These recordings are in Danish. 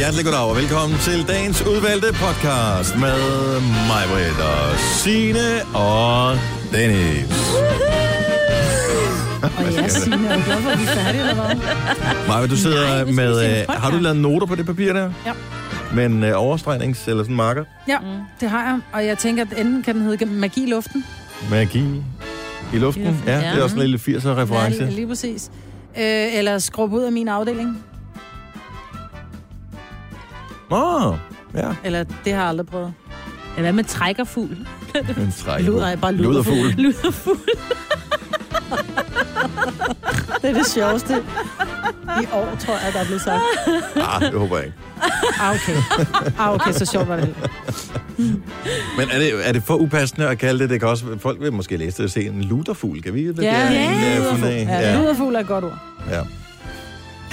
Hjertelig goddag og velkommen til dagens udvalgte podcast med mig, Britt, og Signe og Dennis. Og ja, Signe, er du glad for, at vi er færdige, eller hvad? Maja, du sidder Nej, med... Øh, har du lavet noter på det papir der? Ja. Med en øh, overstregnings- eller sådan marker? Ja, det har jeg. Og jeg tænker, at enden kan den hedde magi i luften. Magi i luften? Ja, ja. det er også en lille 80'er-reference. Ja, lige præcis. Øh, eller skrub ud af min afdeling. Åh, oh, ja. Eller det har jeg aldrig prøvet. Ja, hvad med trækkerfugl? En træk. Luder er bare Luderfugl. luderfugl. Luderfugl. Det er det sjoveste i år, tror jeg, der er blevet sagt. Ah, det håber jeg ikke. Ah, okay. Ah, okay, så sjovt var det heller. Men er det, er det for upassende at kalde det? Det kan også, folk vil måske læse det og se en luderfugl. Kan vi hvad Ja, det er? ja, en, øh, luderfugl. Ja, luderfugl er et godt ord. Ja.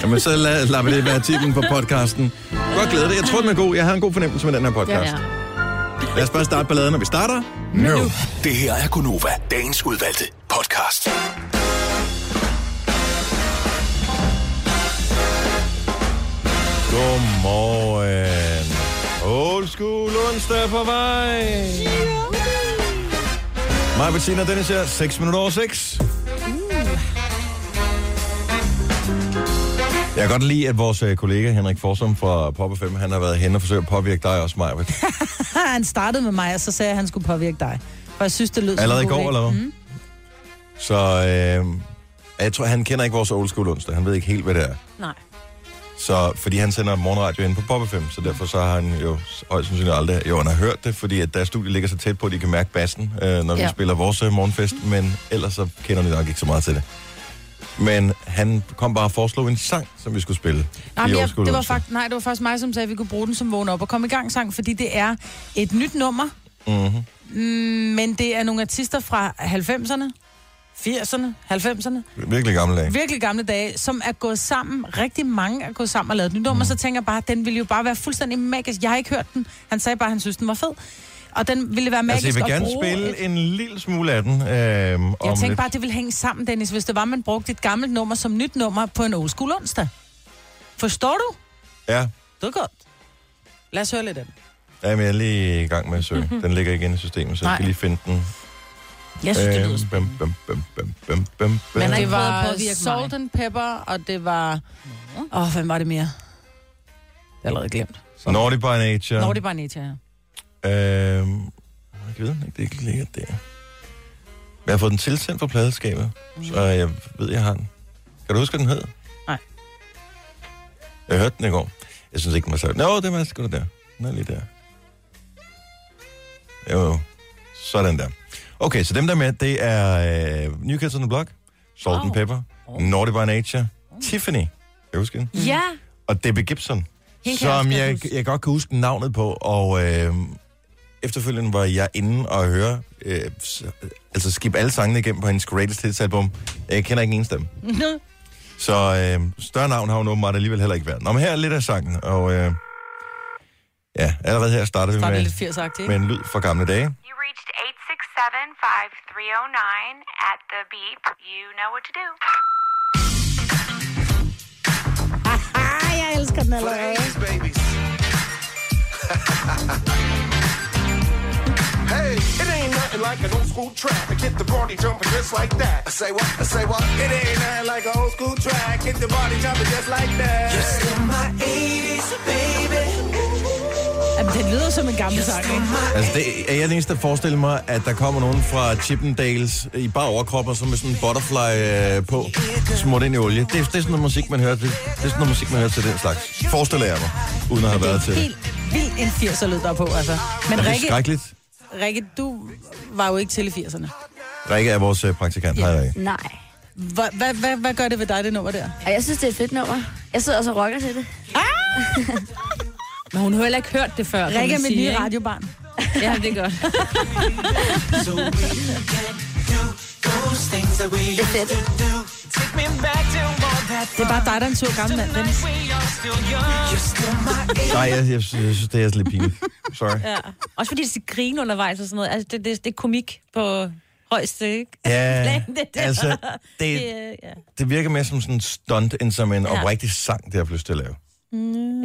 Jamen, så lad, lad vi det være titlen på podcasten. Godt glæde dig. Jeg tror, den er god. Jeg har en god fornemmelse med den her podcast. Ja, Ja. Lad os bare starte balladen, når vi starter. Nu. Det her er Gunova, dagens udvalgte podcast. Godmorgen. Old school onsdag på vej. Mig, Bettina, Dennis her. 6 minutter over 6. Jeg kan godt lide, at vores øh, kollega Henrik Forsum fra Pop 5, han har været hen og forsøgt at påvirke dig også, Maja. Han startede med mig, og så sagde jeg, at han skulle påvirke dig. For jeg synes, det lød som Allerede i går, eller hvad? Mm. Så øh, jeg tror, han kender ikke vores old school onsdag. Han ved ikke helt, hvad det er. Nej. Så, fordi han sender morgenradio ind på Pop 5, så derfor så har han jo højst sandsynligt aldrig... Jo, han har hørt det, fordi at deres studie ligger så tæt på, at de kan mærke bassen, øh, når vi Ja. spiller vores øh, morgenfest, men ellers så kender de nok ikke så meget til det. Men han kom bare og foreslog en sang, som vi skulle spille. Nej, men jeg, det var faktisk, nej, det var faktisk mig, som sagde, at vi kunne bruge den som vågn op og komme i gang sang, fordi det er et nyt nummer, Mhm. mm, men det er nogle artister fra 90'erne, 80'erne, 90'erne, Virkelig gammel dag. virkelig gamle dage, som er gået sammen, rigtig mange er gået sammen og lavet et nyt nummer, så tænker jeg bare, at den ville jo bare være fuldstændig magisk. Jeg har ikke hørt den. Han sagde bare, at han synes, den var fed. Og den ville være magisk Altså, jeg vil gerne spille et- en lille smule af den. Øh, Jeg tænkte lidt. bare, at det ville hænge sammen, Dennis, hvis det var, man brugte et gammelt nummer som nyt nummer på en old school onsdag. Forstår du? Ja, Det er godt. Lad os høre lidt af den. Jamen, jeg er lige i gang med at søge. Den ligger ikke inde i systemet, så jeg Nej. skal lige finde den. Jeg synes, det lyder bum, bum, bum, bum, bum. Man har Det var salt and pepper, og det var... Åh, oh, hvad var det mere? Det er allerede glemt. Så. Naughty by Nature. Naughty by Nature, ja. Øhm, jeg ved ikke, det ikke ligger der. Men jeg har fået den tilsendt fra pladeskabet, så jeg ved, jeg har den. Kan du huske, hvad den hed? Nej. Jeg hørte den i går. Jeg synes ikke, den var så... Nå, det var sgu der. Den er lige der. Jo. Sådan der. Okay, så dem der er med, det er øh, New Kids on the Block, Salt oh. and Oh. Pepper, oh. Naughty by Nature, Tiffany, kan jeg huske den? Ja. og Debbie Gibson, jeg som jeg, jeg godt kan huske navnet på, og øh, efterfølgende var jeg inde og høre, øh, s- altså skip alle sangene igennem på hendes Greatest Hits album. Jeg kender ikke en eneste af dem. Så øh, større navn har hun åbenbart alligevel heller ikke været. Nå, men her er lidt af sangen, og øh, ja, allerede her starter vi med, lidt 80 med en lyd fra gamle dage. You reached 867-5309 at the beep. You know what to do. Ah, jeg elsker den allerede. Nothing like an old school track. I get the body jumping just like that. I say what? I say what? It ain't nothing like an old school track. Get the body jumping just like that. Just in my 80s, baby. Jamen, den lyder som en gammel sang, ikke? Altså, det er jeg den eneste, der forestiller mig, at der kommer nogen fra Chippendales i bare overkrop og så med sådan en butterfly øh, på, smurt ind i olie. Det, er- det er sådan noget musik, man hører til. Det er sådan noget musik, man hører til den slags. Forestiller jeg mig, uden at have været til det. Helt vildt en 80'er lyd der på, altså. Men Er det Rikke, skrækkeligt? Rikke, du var jo ikke til i 80'erne. Rikke er vores øh, praktikant. Hej, Rikke. Nej. Hvad, hvad, hvad, hvad gør det ved dig, det nummer der? Og jeg synes, det er et fedt nummer. Jeg sidder også og rocker til det. Men hun har heller ikke hørt det før, Rikke er mit nye radiobarn. Ja, det er godt. Det er fedt. Det er bare dig, der er en sur gammel mand, Dennis. Nej, jeg, jeg, jeg synes, det er lidt pinligt. Sorry. Ja. Også fordi det skal grine undervejs og sådan noget. Altså, det, det, det er komik på højeste, ikke? Ja, det der. altså, det, Det, ja. det virker mere som sådan en stunt, end som en Ja. oprigtig sang, det har jeg lyst til at lave.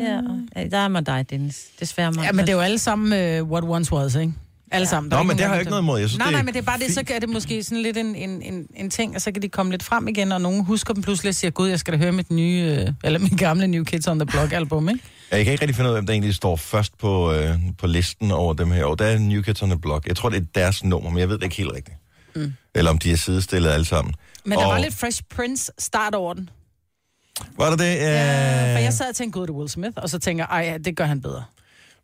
Ja, ja, der er mig dig, Dennis. Desværre mig. Ja, men det er jo alle sammen uh, what once was, ikke? Alle sammen. Der Nå, men det har jeg ikke noget imod. Jeg synes, nej, det nej, men det er bare det, så er det måske sådan lidt en, en, en, en ting, og så kan de komme lidt frem igen, og nogen husker dem pludselig og siger, gud, jeg skal da høre mit nye, øh, eller min gamle New Kids on the Block album, ikke? Ja, Jeg kan ikke rigtig finde ud af, hvem der egentlig står først på, øh, på listen over dem her. Og der er New Kids on the Block. Jeg tror, det er deres nummer, men jeg ved det ikke helt rigtigt. Mm. Eller om de er sidestillet alle sammen. Men der og, var lidt Fresh Prince start over den. Var der det? Øh, Ja, for jeg sad og tænkte, gud, det Will Smith, og så tænker jeg, ej, ja, det gør han bedre.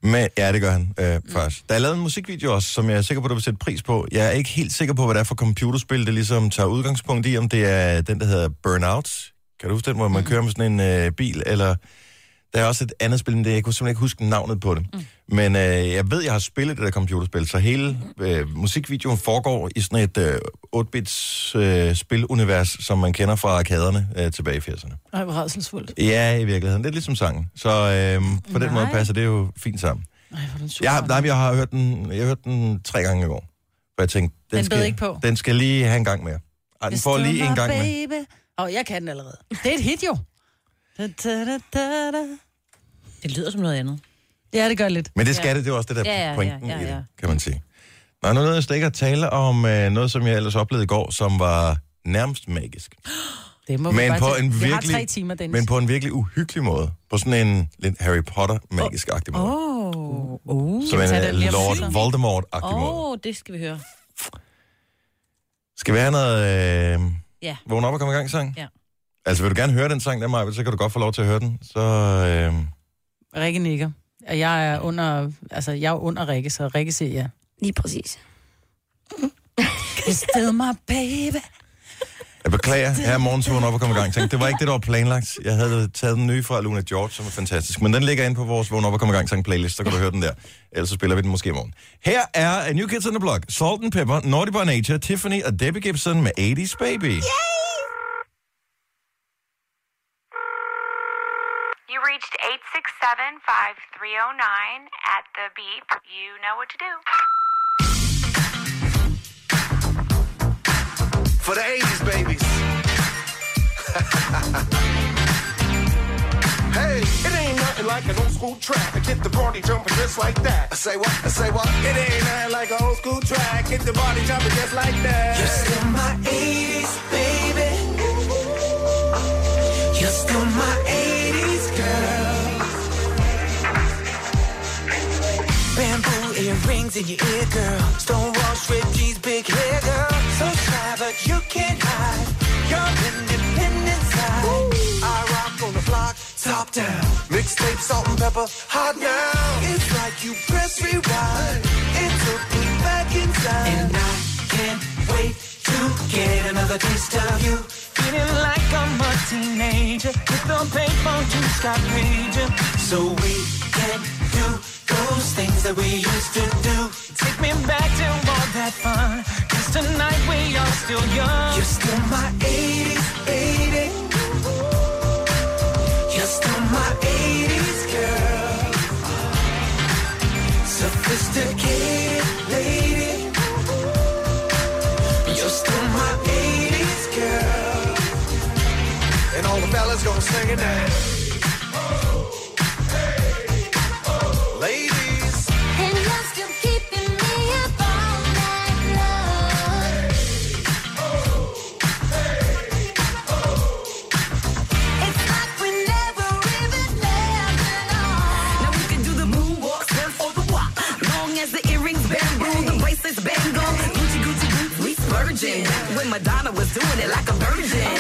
Men, ja, det gør han øh, mm. faktisk. Der er lavet en musikvideo også, som jeg er sikker på, du vil sætte pris på. Jeg er ikke helt sikker på, hvad det er for computerspil, det ligesom tager udgangspunkt i, om det er den, der hedder Burnout. Kan du huske den, hvor man kører med sådan en øh, bil, eller... Der er også et andet spil, men det, jeg kunne simpelthen ikke huske navnet på det. Mm. Men øh, jeg ved, jeg har spillet det der computerspil, så hele øh, musikvideoen foregår i sådan et øh, 8-bits øh, spilunivers, som man kender fra arkaderne øh, tilbage i 80'erne. Ej, hvor rædselsfuldt. Ja, i virkeligheden. Det er ligesom sangen. Så øh, på den Nej. måde passer det jo fint sammen. Ej, hvor den sur. Jeg, har- nej, jeg har hørt den, jeg har hørt den tre gange i går. For jeg tænkte, den, Den skal, ikke på. den skal lige have en gang mere. Ej, den får lige en gang med. med. Åh, oh, jeg kan den allerede. Det er et hit, jo. Det lyder som noget andet. Ja, det gør lidt. Men det skal det, det er også det der Ja, ja, pointen ja, ja, i ja. det, kan man sige. Nå, nu er jeg slet ikke at tale om øh, noget, som jeg ellers oplevede i går, som var nærmest magisk. Det må Men på tage. en Vi har virkelig, tre timer, Dennis. men på en virkelig uhyggelig måde. På sådan en lidt Harry Potter-magisk-agtig måde. Åh, oh, oh. Som en øh, Lord? Voldemort-agtig måde. Åh, det skal vi høre. Skal vi have noget øh, Ja. vågn op og komme i gang sang? Ja. Altså, vil du gerne høre den sang der, Maja, så kan du godt få lov til at høre den. Så, øh, Rikke nikker. Og jeg er under, altså, jeg er under Rikke, så Rikke siger ja. Lige præcis. Still my baby. jeg beklager, her er morgen til vågn op og komme i gang. Tænk, det var ikke det, der var planlagt. Jeg havde taget den nye fra Luna George, som er fantastisk. Men den ligger inde på vores vågn op og komme i gang sang playlist, så kan du høre den der. Ellers så spiller vi den måske i morgen. Her er A New Kids on the Block, Salt and Pepper, Naughty by Nature, Tiffany og Debbie Gibson med 80's Baby. You reached 867 5309 at the beep. You know what to do. For the 80s babies. hey, it ain't nothing like an old school track. I get the party jumping just like that. I say what? I say what? It ain't nothing like an old school track. Get the body jumping just like that. You're still my 80s, baby. You're still my 80s Earrings in your ear, girl. Stonewall straight jeans, big hair, girl. So shy, but you can't hide your independent side. I rock on the block, top down. Mixtape, salt and pepper, hot now. It's like you press rewind. It took me back in time. And I can't wait to get another taste of you. Feeling like I'm a teenager. With the paper to stop raging. So we can do those things that we used to do. Take me back to all that fun. Cause tonight we are still young. You're still my 80s baby. You're still my 80s girl. Sophisticated lady. You're still my 80s girl. And all the fellas gonna sing it now. Madonna was doing it like a virgin.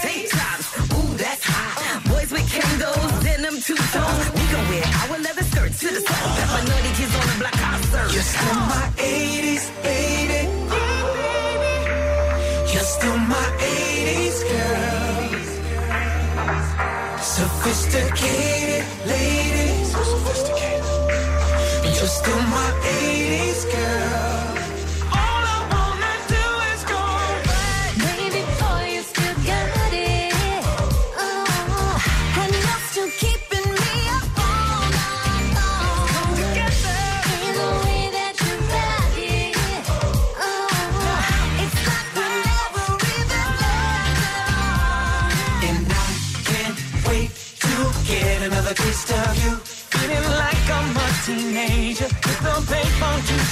Tank tops, ooh, that's hot. Boys with Kangos, denim two-tone. We can wear our leather skirts to the salt. Pepper nutty kids on the block, serve. You're still my 80s baby. You're still my 80s girl. Sophisticated ladies. You're still my 80s girl.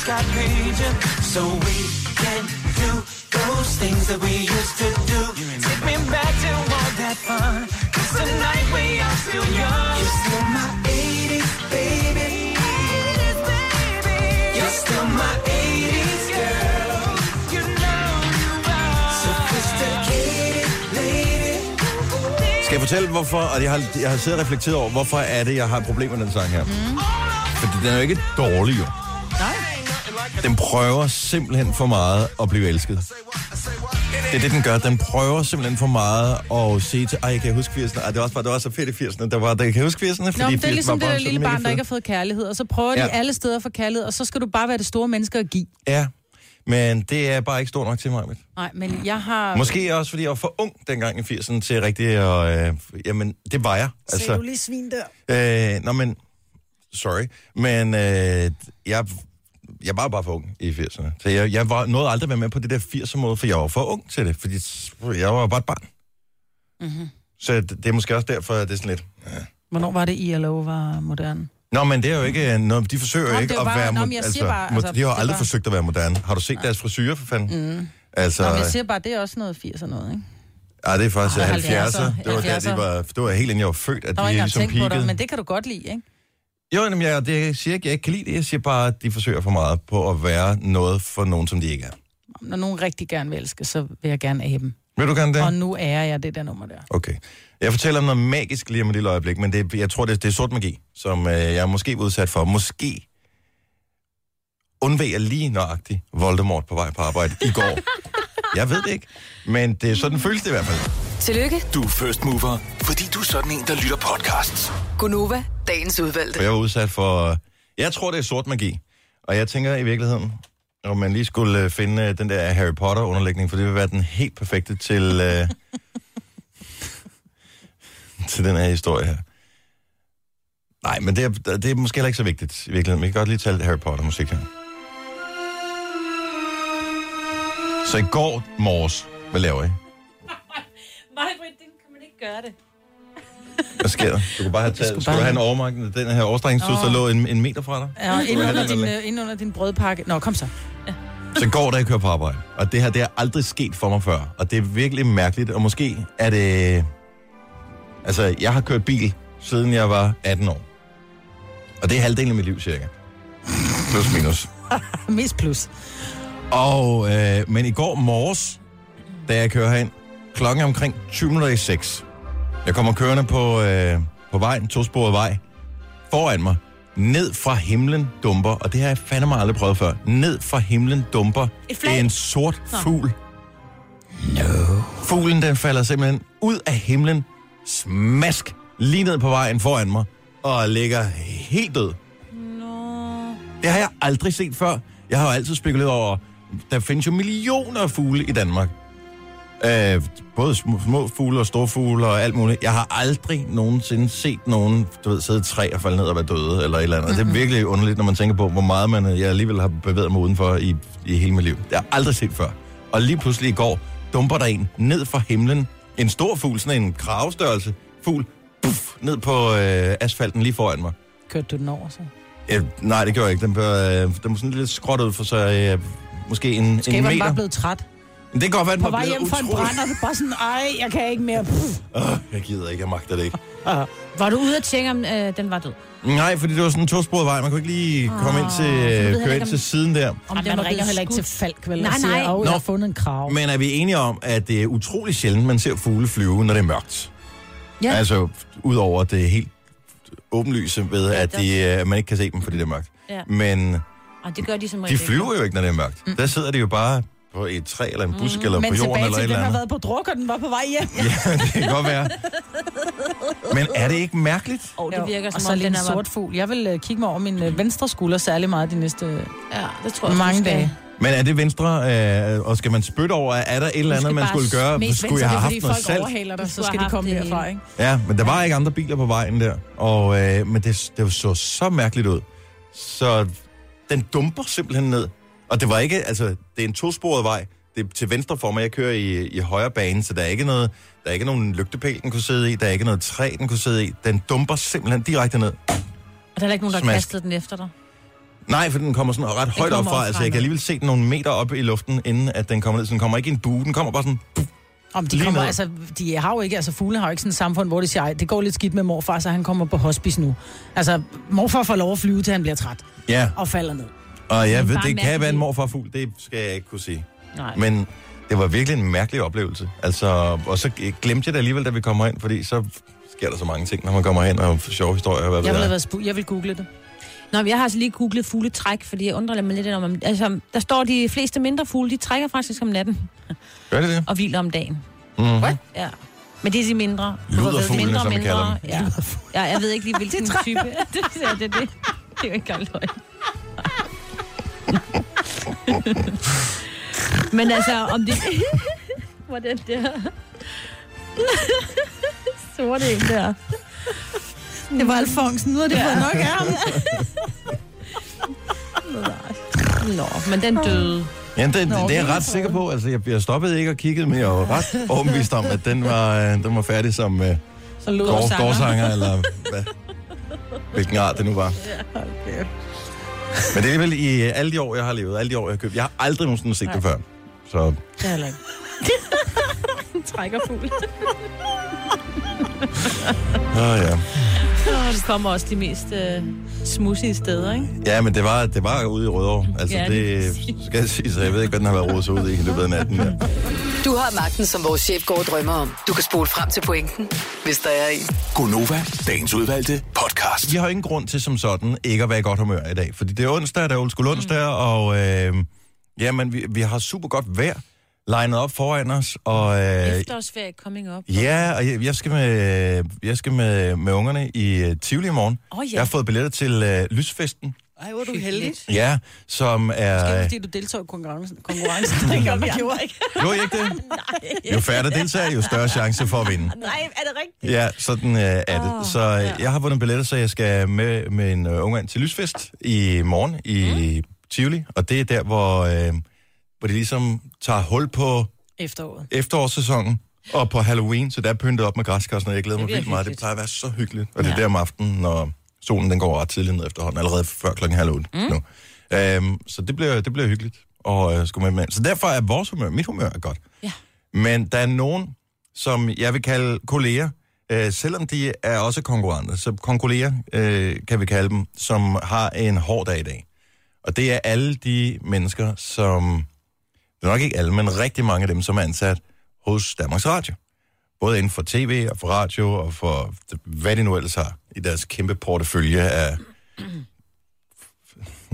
Got pager. So we can do those things that we used to do. Take me back to all that fun. Cause tonight we are still young. You're still my 80s, baby. 80s, baby. You're still my 80s girl. You know you are. Sophisticated lady. Skal jeg fortælle, hvorfor, og jeg har, jeg har siddet og reflekteret over, hvorfor er det, jeg har et problem med den sang her? Mm. Fordi den er jo ikke dårlig, jo. Den prøver simpelthen for meget at blive elsket. Det er det, den gør. Den prøver simpelthen for meget at sige til, ej, jeg kan huske 80'erne. Ej, det var, også bare, det var så fedt i 80'erne. Der var, der, jeg kan huske 80'erne, fordi Nå, det er 80'erne ligesom var det bare der lille barn, der ikke har fået kærlighed, og så prøver de Ja. alle steder at få kærlighed, og så skal du bare være det store menneske at give. Ja, men det er bare ikke stort nok til mig. Nej, men jeg har... Måske også, fordi jeg var for ung dengang i 80'erne til rigtig at... Øh, jamen, det var jeg. Altså... du lige svin der? Øh, nå, men... Sorry. Men øh, jeg, jeg var bare for ung i 80'erne. Så jeg, jeg var, nåede aldrig at være med på det der 80'er måde, for jeg var for ung til det. Fordi jeg var bare et barn. Mm-hmm. Så det, det er måske også derfor, at det er sådan lidt... Hvornår var det, ILO var moderne? Nå, men det er jo ikke noget... De forsøger Nå, ikke at bare- være... nå, jeg siger bare, altså, de har aldrig bare- forsøgt at være moderne. Har du set deres frisyrer, for fanden? Mm. Altså, Nå, men jeg siger bare, det er også noget 80'er noget, ikke? ja, det er faktisk Ej, 70'er. 70'er. Det var, der, de var, det var helt inden jeg var født, at Der var de ikke ligesom peakede. det, men det kan du godt lide, ikke? Jo, jamen, jeg, det, siger ikke, jeg ikke kan lide det. Jeg siger bare, at de forsøger for meget på at være noget for nogen, som de ikke er. Når nogen rigtig gerne vil elske, så vil jeg gerne af dem. Vil du gerne det? Og nu er jeg det der nummer der. Okay. Jeg fortæller om noget magisk lige om et lille øjeblik, men det, jeg tror, det, det er sort magi, som øh, jeg er måske udsat for. Måske undveg jeg lige nøjagtigt Voldemort på vej på arbejde i går. jeg ved det ikke, men det er sådan føles det i hvert fald. Tillykke, Du er first mover, fordi du er sådan en, der lytter podcasts. Gunova, dagens udvalgte. Jeg var udsat for... Jeg tror, det er sort magi. Og jeg tænker i virkeligheden, om man lige skulle øh, finde øh, den der Harry Potter-underlægning, for det vil være den helt perfekte til, øh, til den her historie her. Nej, men det er, det er måske heller ikke så vigtigt i virkeligheden. Vi kan godt lige tage lidt Harry Potter-musik her. Så i går morges, hvad laver I? Nej, det kan man ikke gøre det. Hvad sker der? Du kunne bare have taget, skulle du have en overmagt, den her overstrækningstud, der lå en, en meter fra dig? Ja, ind Skulle under, din, øh, ind under din brødpakke. Nå, kom så. Så går der, jeg kører på arbejde. Og det her, det er aldrig sket for mig før. Og det er virkelig mærkeligt. Og måske er det... Altså, jeg har kørt bil, siden jeg var 18 år. Og det er halvdelen af mit liv, cirka. Plus minus. Mest plus. Og, øh, men i går morges, da jeg kører herind, klokken er omkring 20 minutter i 6. Jeg kommer kørende på, øh, på vejen, tosporet vej, foran mig. Ned fra himlen dumper, og det har jeg fandme aldrig prøvet før. Ned fra himlen dumper Et flag? en sort fugl. No. Fuglen, den falder simpelthen ud af himlen, smask, lige ned på vejen foran mig, og ligger helt død. Det har jeg aldrig set før. Jeg har jo altid spekuleret over, der findes jo millioner af fugle i Danmark. Øh, både små, små fugle og store fugle og alt muligt. Jeg har aldrig nogensinde set nogen, du ved, sidde i træ og falde ned og være døde, eller et eller andet. Mm-hmm. Det er virkelig underligt, når man tænker på, hvor meget man, jeg alligevel har bevæget mig udenfor i, i hele mit liv. Det har jeg aldrig set før. Og lige pludselig i går, dumper der en ned fra himlen. En stor fugl, sådan en kravstørrelse fugl, puff, ned på øh, asfalten lige foran mig. Kørte du den over så? Ja, nej, det gjorde jeg ikke. Den, bør, øh, den var sådan lidt skråt ud for så øh, måske en, Måske en var den bare meter. blevet træt. Men det kan godt være, den På var vej blevet hjem fra en utrolig- det bare sådan, ej, jeg kan ikke mere. Åh, jeg gider ikke, jeg magter det ikke. Var du ude at tjekke, om øh, den var død? Nej, fordi det var sådan en tosporet vej. Man kunne ikke lige komme ind til, heller køre ikke, ind om- til siden der. Om den man var ringer heller ikke til? Falk, vel? Nej, og siger, nej. Åh, jeg har fundet en krav. Men er vi enige om, at det er utrolig sjældent, man ser fugle flyve, når det er mørkt? Ja. Altså, udover det helt åbenlyse ved, Ja, at det de, øh, man ikke kan se dem, fordi det er mørkt. Ja. Men Og det gør de som de flyver jo ikke, når det er mørkt. Der sidder de jo bare på et træ eller en busk eller Mm. Men på jorden tilbage eller et til, eller den har andet. været på druk, og den var på vej hjem. Ja, det kan godt være. Men er det ikke mærkeligt? Og det virker og som så om, den en er sort fugl. Jeg vil uh, kigge mig over min uh, venstre skulder særlig meget de næste Ja, det tror jeg, mange dage. Men er det venstre, øh, og skal man spytte over, er der et eller andet, man skulle gøre? Skulle jeg have haft noget folk salt? overhaler dig, så skal de komme derfra, ikke? Ja, men der var ikke andre biler på vejen der, og, øh, men det, det så så mærkeligt ud. Så den dumper simpelthen ned. Og det var ikke, altså, det er en tosporet vej. det er til venstre for mig. Jeg kører i, i højre bane, så der er ikke noget, der er ikke nogen lygtepæl, den kunne sidde i. Der er ikke noget træ, den kunne sidde i. Den dumper simpelthen direkte ned. Og der er ikke nogen, der har kastet den efter dig. Nej, for den kommer sådan ret højt op fra. Altså, jeg kan alligevel se den nogle meter op i luften, inden at den kommer ned. Så den kommer ikke i en bue. Den kommer bare sådan... Puff. Om de kommer, ned. altså, de har jo ikke, altså fugle har jo ikke sådan et samfund, hvor de siger, "Ej, det går lidt skidt med morfar, så han kommer på hospice nu. Altså, morfar får lov at flyve, til han bliver træt Ja, og falder ned. Og jeg ved, det kan være en mærkeligt. morfarfugl. Det skal jeg ikke kunne sige. Nej. Men det var virkelig en mærkelig oplevelse. Altså, og så glemte jeg det alligevel, da vi kommer ind, fordi så sker der så mange ting, når man kommer hen og sjove historier. Hvad Jeg ved vil, været spu- jeg vil google det. Nå, jeg har altså lige googlet fugletræk, fordi jeg undrer mig lidt om... Altså, der står, de fleste mindre fugle, de trækker faktisk om natten Gør det det? og hviler om dagen. Mm-hmm. Ja. Men det er de mindre. Luderfuglene, mindre, som mindre, kalder dem. Ja. ja. jeg ved ikke lige, hvilken type. det, er det, det, det er jo ikke engang løgn. Men altså, om det... Hvordan der... Sorte en der. Det var Alfonsen, nu har det fået nok af ham. Nå, men den døde. Ja, det, det, Nå, det er jeg okay. ret sikker på. Altså, jeg, jeg stoppede ikke og kiggede, men jeg var ret overbevist om, at den var, øh, den var færdig som uh, gårdsanger, eller hvad, hvilken art det nu var. Men det er vel i alle de år, jeg har levet, alle de år, jeg har købt. Jeg har aldrig nogensinde set det før. Så Det er heller ikke. trækker fugl. åh, ja. Og det kommer også de mest øh, smudsige steder, ikke? ja, men det var, det var ude i Rødovre. Altså, Ja, det lige skal jeg sige, så jeg ved ikke, hvad den har været rodet ud i i løbet af natten. Ja. Du har magten, som vores chef går og drømmer om. Du kan spole frem til pointen, hvis der er en. Gonova, dagens udvalgte podcast. Vi har ingen grund til som sådan ikke at være i godt humør i dag, fordi det er onsdag, der er old onsdag, mm. og øh, jamen, vi, vi har super godt vejr legnet op foran os, og øh, Efterårsferie coming up. ja, og jeg, jeg skal med, jeg skal med, med ungerne i øh, Tivoli i morgen. Åh, ja. Jeg har fået billetter til øh, lysfesten, Ej, hvor er du heldig. ja, som er... Det er fordi, du deltog i konkurrencen. konkurrencen. det gør vi gjorde ikke. Gjorde I ikke det? Jo færre der deltager, jo større chance for at vinde. Nej, er det rigtigt? Ja, sådan øh, er det. Åh, Så øh, jeg har vundet billetter, så jeg skal med, en øh, ung mand til lysfest i morgen i mm. Tivoli. Og det er der, hvor, øh, hvor de ligesom tager hul på Efteråret. efterårssæsonen og på Halloween, så der er pyntet op med græskar og sådan noget. Jeg glæder mig Det vildt meget. Det plejer at være så hyggeligt. Og det er Ja. der om aftenen, når solen den går ret tidligt ned efterhånden, allerede før klokken halv otte mm. nu. Øhm, så det bliver, det bliver hyggeligt og øh, skulle med med. Så derfor er vores humør, mit humør er godt. Ja. Men der er nogen, som jeg vil kalde kolleger, øh, selvom de er også konkurrenter, så konkurrerer øh, kan vi kalde dem, som har en hård dag i dag. Og det er alle de mennesker, som, det er nok ikke alle, men rigtig mange af dem, som er ansat hos Danmarks Radio. Både inden for tv og for radio og for hvad de nu ellers har i deres kæmpe portefølje af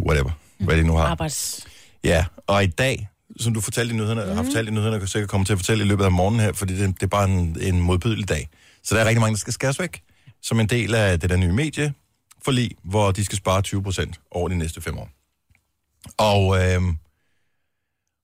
whatever, hvad de nu har. Arbejds... Ja, og i dag, som du fortalte i nyhederne, mm. har fortalt i nyhederne, kan sikkert komme til at fortælle i løbet af morgenen her, fordi det, det er bare en, en modbydelig dag. Så der er rigtig mange, der skal skæres væk, som en del af det der nye medie forlig, hvor de skal spare 20 procent over de næste fem år. Og, øh,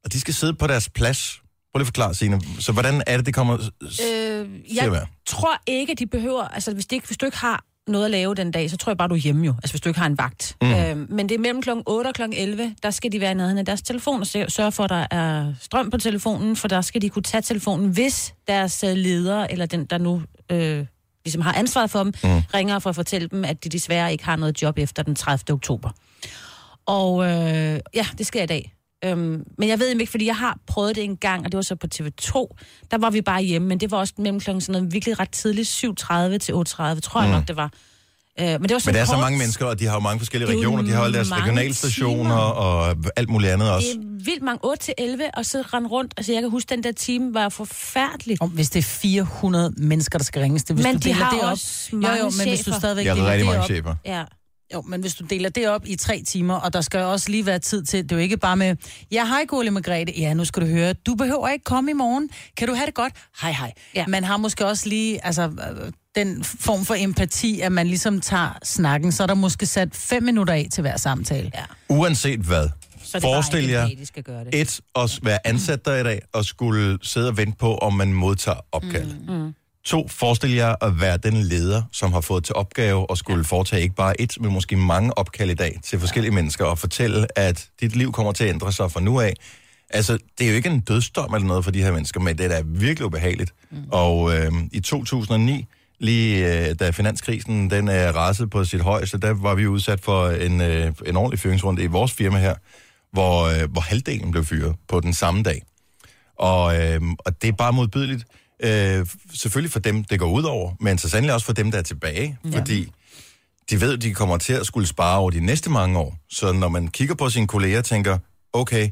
og de skal sidde på deres plads. Prøv lige at forklare, Signe. Så hvordan er det, det kommer øh, jeg være? tror ikke, de behøver... Altså, hvis, det ikke, hvis du ikke har noget at lave den dag, så tror jeg bare, du er hjemme jo. Altså, hvis du ikke har en vagt. Mm. Øh, men det er mellem kl. 8 og kl. 11, der skal de være i nærheden af deres telefon og sørge for, at der er strøm på telefonen, for der skal de kunne tage telefonen, hvis deres øh, leder, eller den, der nu øh, ligesom har ansvaret for dem, mm. ringer for at fortælle dem, at de desværre ikke har noget job efter den 30. oktober. Og øh, ja, det sker i dag. Øhm, men jeg ved ikke, fordi jeg har prøvet det en gang, og det var så på TV2. Der var vi bare hjemme, men det var også mellem klokken sådan noget virkelig ret tidligt, 7.30 til 8.30, tror jeg Mm. nok, det var. Øh, men det var sådan Men der er så kort. mange mennesker, og de har jo mange forskellige Det er jo regioner. De har jo deres regionalstationer timer. og alt muligt andet også. Det er vildt mange, 8 til 11, og så rende rundt. Altså, jeg kan huske, den der time var forfærdelig. Om, hvis det er 400 mennesker, der skal ringes til. Hvis Men du de har det op, også jo, mange jo, men hvis du chefer. stadigvæk Jeg deler har rigtig det mange op, chefer. Ja. Jo, men hvis du deler det op i tre timer, og der skal også lige være tid til, det er jo ikke bare med, ja, hej Gole Margrethe, ja, nu skal du høre, du behøver ikke komme i morgen, kan du have det godt? Hej, hej. Ja. Man har måske også lige, altså, øh, den form for empati, at man ligesom tager snakken, så er der måske sat fem minutter af til hver samtale. Ja. Uanset hvad. Så det Forestil jer, dag, de skal gøre det. et, at være ansat der i dag, og skulle sidde og vente på, om man modtager opkald. Mm. Mm. To, forestil jer at være den leder, som har fået til opgave at skulle foretage ikke bare et, men måske mange opkald i dag til forskellige mennesker, og fortælle, at dit liv kommer til at ændre sig fra nu af. Altså, det er jo ikke en dødsdom eller noget for de her mennesker, men det er da virkelig ubehageligt. Mm. Og øh, i 2009, lige øh, da finanskrisen den øh, rasede på sit højeste, der var vi udsat for en, øh, en ordentlig fyringsrunde i vores firma her, hvor, øh, hvor halvdelen blev fyret på den samme dag. Og, øh, og det er bare modbydeligt. Øh, selvfølgelig for dem, det går ud over, men så sandelig også for dem, der er tilbage. Ja. Fordi de ved, at de kommer til at skulle spare over de næste mange år. Så når man kigger på sine kolleger og tænker, okay,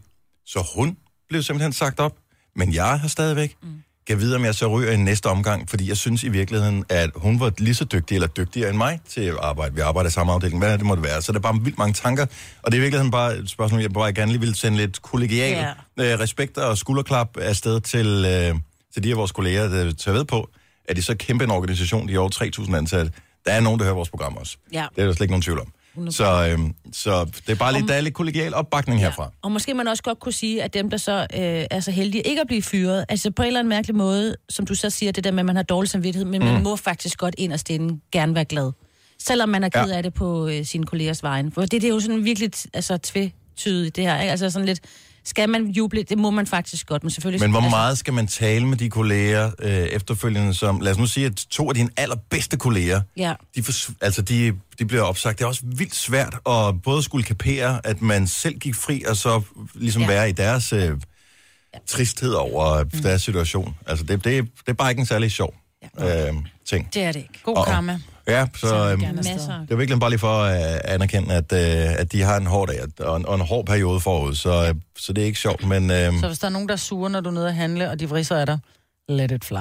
så hun blev simpelthen sagt op, men jeg har stadigvæk. Mm. Kan vide, om jeg så ryger i næste omgang, fordi jeg synes i virkeligheden, at hun var lige så dygtig eller dygtigere end mig til at arbejde. Vi arbejder i samme afdeling. Hvad det måtte være? Så der er bare vildt mange tanker, og det er i virkeligheden bare et spørgsmål, jeg bare gerne lige vil sende lidt kollegial yeah. øh, respekt og skulderklap afsted til, øh, til de af vores kolleger, der tager ved på, at det er så kæmpe en organisation, de er over 3.000 ansatte. Der er nogen, der hører vores program også. Ja. Det er der slet ikke nogen tvivl om. Så, øhm, så det er bare lidt, der er lidt kollegial opbakning herfra. Og måske man også godt kunne sige, at dem, der så øh, er så heldige ikke at blive fyret, altså på en eller anden mærkelig måde, som du så siger, det der med, at man har dårlig samvittighed, men mm. man må faktisk godt ind og stille gerne være glad. Selvom man er ked Ja. af det på øh, sine kollegers vejen. For det, det er jo sådan virkelig altså, tvetydigt, det her. Ikke? Altså sådan lidt, skal man juble? Det må man faktisk godt, men selvfølgelig... Men hvor altså, meget skal man tale med de kolleger øh, efterfølgende, som, lad os nu sige, at to af dine allerbedste kolleger, Ja. de, fors- altså de, de bliver opsagt. Det er også vildt svært at både skulle kapere, at man selv gik fri, og så ligesom ja. Ja. være i deres øh, tristhed over mm. deres situation. Altså det, det, det er bare ikke en særlig sjov øh, ting. Det er det ikke. God Og- karma. Ja, så øh, afsted. Masser. det er virkelig bare lige for at anerkende, at, øh, at de har en hård dag og en, og en hård periode forud, så, øh, så det er ikke sjovt, men... Øh, Så hvis der er nogen, der er sure, når du er nede at handle, og de vrisser af dig, let it fly.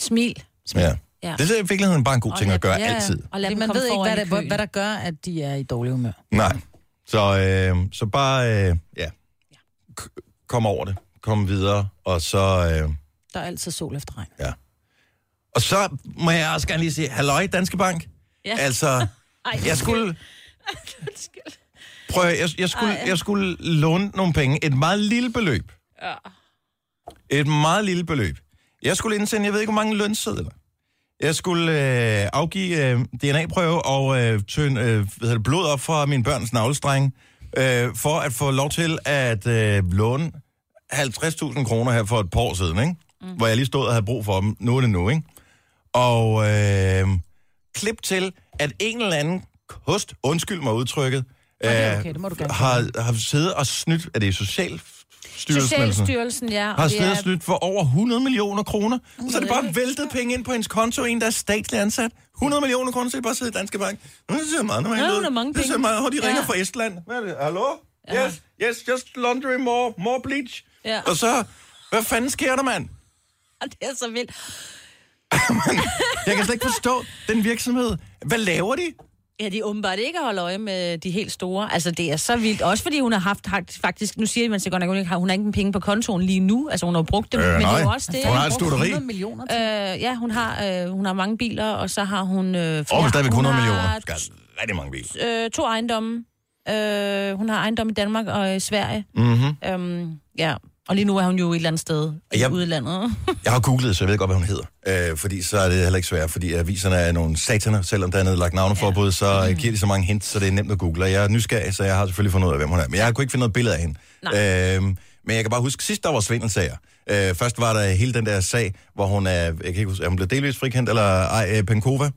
Smil. ja. Ja. Det er i virkeligheden bare en god Og ting lad- at gøre Ja, ja. altid. Og lad man komme ved ikke, hvad, køen. hvad der gør, at de er i dårlig humør. Nej. Så, øh, så bare, øh, ja, K- kom over det. Kom videre, og så... Øh, Der er altid sol efter regn. Og så må jeg også gerne lige sige, halløj, Danske Bank. Ja. Altså, Ej, jeg skulle... Prøv, at- jeg, jeg, skulle, jeg skulle låne nogle penge. Et meget lille beløb. Ja. Et meget lille beløb. Jeg skulle indsende, jeg ved ikke, hvor mange lønsedler. Jeg skulle øh, afgive øh, DNA-prøve og øh, tøn, øh, hvad hedder det, blod op fra min børns navlestreng, øh, for at få lov til at øh, låne 50.000 kroner her for et par år siden, ikke? Mm. hvor jeg lige stod og havde brug for dem. Nu er det nu, ikke? Og øh, klip til, at en eller anden kost, undskyld mig udtrykket, øh, okay, det må du gerne har, har siddet og snydt, er det sådan? Socialstyrelsen, ja. og har det siddet og er- snydt for over 100 millioner kroner. Og så er det bare væltet penge ind på hendes konto, en der er statslig ansat. 100 millioner kroner, så det bare siddet i Danske Bank. Nu det ser meget normalt ud. mange Det ser meget, hvor de ringer Ja. fra Estland. Hvad er det? Hallo? Ja. Yes, yes, just laundry more, more bleach. Ja. Og så, hvad fanden sker der, mand? Og det er så vildt. Jeg kan slet ikke forstå den virksomhed. Hvad laver de? Ja, de er åbenbart ikke at holde øje med de helt store. Altså, det er så vildt. Også fordi hun har haft faktisk... Nu siger man så godt nok, at hun ikke har, hun har ikke penge på kontoen lige nu. Altså, hun har brugt dem. Øh, men det er jo nej. også det. Hun har et studeri. 100 millioner til. Øh, ja, hun har, øh, hun har mange biler, og så har hun... Øh, men stadigvæk 100 hun millioner. Skal rigtig mange biler. øh, to ejendomme. Øh, hun har ejendom i Danmark og i Sverige. Mm-hmm. Øhm, ja, og lige nu er hun jo et eller andet sted i Jeg- udlandet. Jeg har googlet, så jeg ved godt, hvad hun hedder. Øh, fordi så er det heller ikke svært, fordi aviserne er nogle sataner, selvom der er nedlagt navneforbud, så Mm. giver de så mange hints, så det er nemt at google. Og jeg er nysgerrig, så jeg har selvfølgelig fundet ud af, hvem hun er. Men jeg kunne ikke finde noget billede af hende. Øh, men jeg kan bare huske, sidst der var svindelsager. Øh, først var der hele den der sag, hvor hun er, jeg kan ikke huske, er hun blev delvist frikendt, eller ej, øh, Penkova.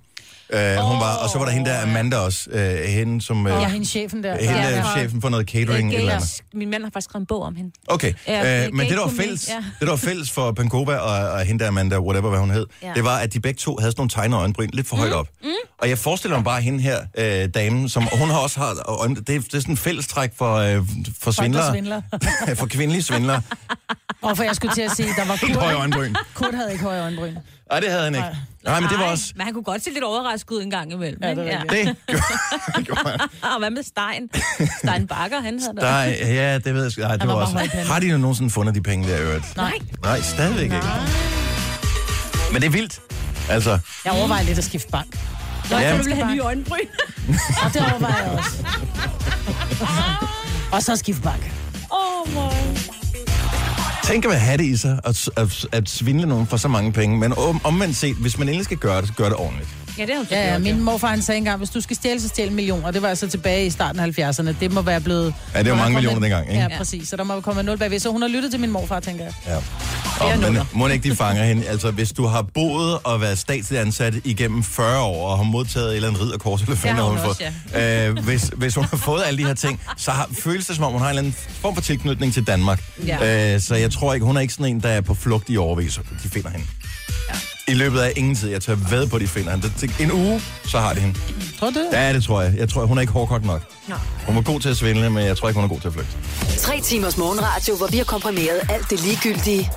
Øh, hun var, og så var der hende der Amanda også, øh, hende som... Øh, Ja, hende chefen der. hende Ja, er fra- chefen for noget catering. Øh, eller andet. Min mand har faktisk skrevet en bog om hende. Okay, Ja, øh, det men det der var fælles, ja. det der var fælles for Pankova og, og hende der Amanda, whatever hvad hun hed, ja. Ja. det var, at de begge to havde sådan nogle tegnede øjenbryn lidt for højt op. Mm. Og jeg forestiller mig bare hende her, øh, damen, som hun har også har, øjen, det, er, det er sådan en fællestræk for, øh, for svindlere. svindler. for kvindelige svindlere. Og for jeg skulle til at sige, der var Helt høje Kurt. øjenbryn. Kurt havde ikke høje øjenbryn. Nej, det havde han ikke. Nej, men det var også... Men han kunne godt se lidt overrasket ud en gang imellem. Ja, det rigtigt. Det gjorde, han. Og hvad med Stein? Stein Bakker, han havde Der, er- ja, det ved jeg sgu. Nej, det var var også... Har de nu nogensinde fundet de penge der, øvrigt? Nej. Nej, stadigvæk ikke. Men det er vildt. Altså, Jeg overvejer lidt at skifte bank. Nå, Ja. ja, du vil have nye øjenbryn. Og det overvejer jeg også. Og så skifte bank. Oh, Tænk at have det i sig, at, at, at svindle nogen for så mange penge. Men om, omvendt set, hvis man endelig skal gøre det, så gør det ordentligt. Ja, det har hun så Ja, ja, gjort, min ja. morfar han sagde engang, hvis du skal stjæle, så stjæl en million. Og det var altså tilbage i starten af 70'erne. Det må være blevet... Ja, det var mange millioner dengang, ikke? Ja, præcis. Så der må komme nul bagved. Så hun har lyttet til min morfar, tænker jeg. Ja. Og, men må ikke de fanger hende? Altså, hvis du har boet og været statsligt ansat igennem 40 år, og har modtaget et eller andet ridderkors, eller fanden har hun hun også, fået, øh, hvis, hvis hun har fået alle de her ting, så har, føles det som om, hun har en eller anden form for tilknytning til Danmark. Ja. Øh, så jeg tror ikke, hun er ikke sådan en, der er på flugt i overvis. De finder hende. I løbet af ingen tid. Jeg tør ved på, at de finder hende. En uge, så har de hende. Tror du det? Ja, det tror jeg. Jeg tror, hun er ikke hårdkogt nok. Nej. Hun var god til at svindle, men jeg tror ikke, hun er god til at flygte. Tre timers morgenradio, hvor vi har komprimeret alt det ligegyldige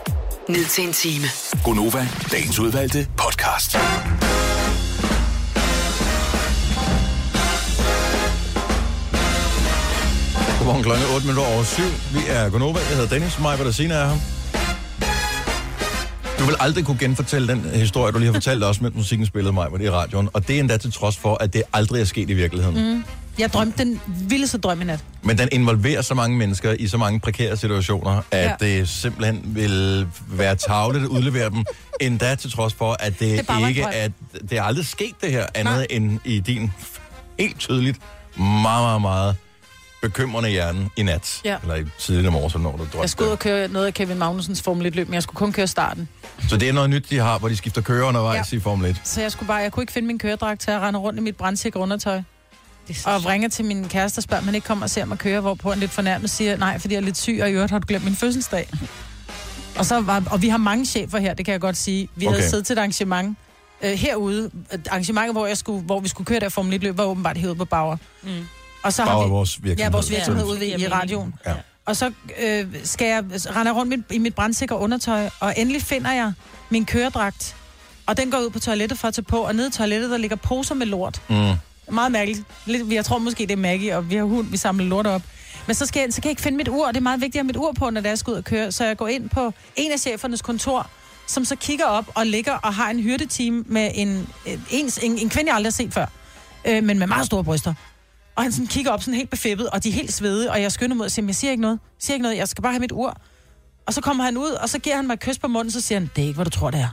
ned til en time. Gonova, dagens udvalgte podcast. Godmorgen klokken er 8 minutter over 7. Vi er Gonova. Jeg hedder Dennis. Mig, der Sina er her. Du vil aldrig kunne genfortælle den historie, du lige har fortalt os, mens musikken spillede mig i radioen. Og det er endda til trods for, at det aldrig er sket i virkeligheden. Mm. Jeg drømte den vildeste drøm i nat. Men den involverer så mange mennesker i så mange prekære situationer, at Ja. det simpelthen vil være tavlet at udlevere dem. Endda til trods for, at det, Det ikke er... Det er aldrig sket det her, andet Nej. end i din helt tydeligt meget, meget, meget bekymrende hjerne i nat. Ja. Eller i tidligt om morgenen, når du drømte. Jeg skulle ud og køre noget af Kevin Magnusens Formel 1 løb, men jeg skulle kun køre starten. Så det er noget nyt, de har, hvor de skifter kører undervejs ja. I Formel 1. Så jeg skulle bare, jeg kunne ikke finde min køredragt til at rende rundt i mit brandsikre undertøj. Og ringer til min kæreste og spørger, om han ikke kommer og ser mig køre, hvorpå han lidt fornærmet siger, nej, fordi jeg er lidt syg, og i øvrigt har du glemt min fødselsdag. Og, så var, og vi har mange chefer her, det kan jeg godt sige. Vi okay. Havde siddet til et arrangement øh, herude. Et arrangement, hvor, jeg skulle, hvor vi skulle køre der Formel 1 løb, var åbenbart herude på Bauer. Mm. Og så har vi, vores virksomhed. Ja, vores virksomhed Ja. ude ved, i Jamen, radioen. Ja. Og så øh, skal jeg rende rundt mit, i mit brandsikre undertøj, og endelig finder jeg min køredragt. Og den går ud på toilettet for at tage på, og nede i toilettet, der ligger poser med lort. Mm. Meget mærkeligt. Lidt, jeg tror måske, det er Maggie, og vi har hund, vi samler lort op. Men så, skal jeg, så kan jeg ikke finde mit ur, og det er meget vigtigt at have mit ur på, når det er, jeg skal ud og køre. Så jeg går ind på en af chefernes kontor, som så kigger op og ligger og har en hyrdeteam med en, en, en, en, en kvinde, jeg aldrig har set før, øh, men med meget store bryster. Og han sådan kigger op sådan helt befippet, og de er helt svede, og jeg skynder mod og siger, jeg siger ikke noget, jeg siger ikke noget, jeg skal bare have mit ur. Og så kommer han ud, og så giver han mig et kys på munden, så siger han, det er ikke, hvad du tror, det er.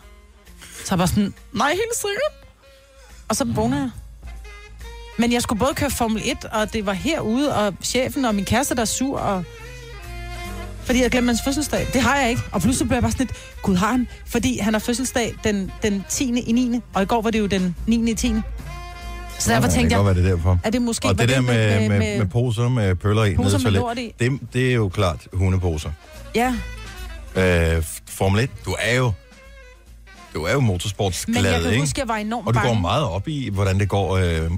Så jeg bare sådan, nej, helt sikkert. Og så vågner jeg. Men jeg skulle både køre Formel 1, og det var herude, og chefen og min kæreste, der er sur, og... Fordi jeg glemte hans fødselsdag. Det har jeg ikke. Og pludselig blev jeg bare sådan lidt, gud har han? Fordi han har fødselsdag den, den 10. i 9. Og i går var det jo den 9. i 10. Så derfor det tænkte jeg, være det er derfor. er det måske... Og det der med, med, med, med poser med pøller i, Poser med lort i. det, det er jo klart hundeposer. Ja, Øh, Formel 1, du er jo, du er jo men motorsportsglad, jeg kan ikke? huske, jeg var enormt Og du går bange. meget op i, hvordan det går, øh,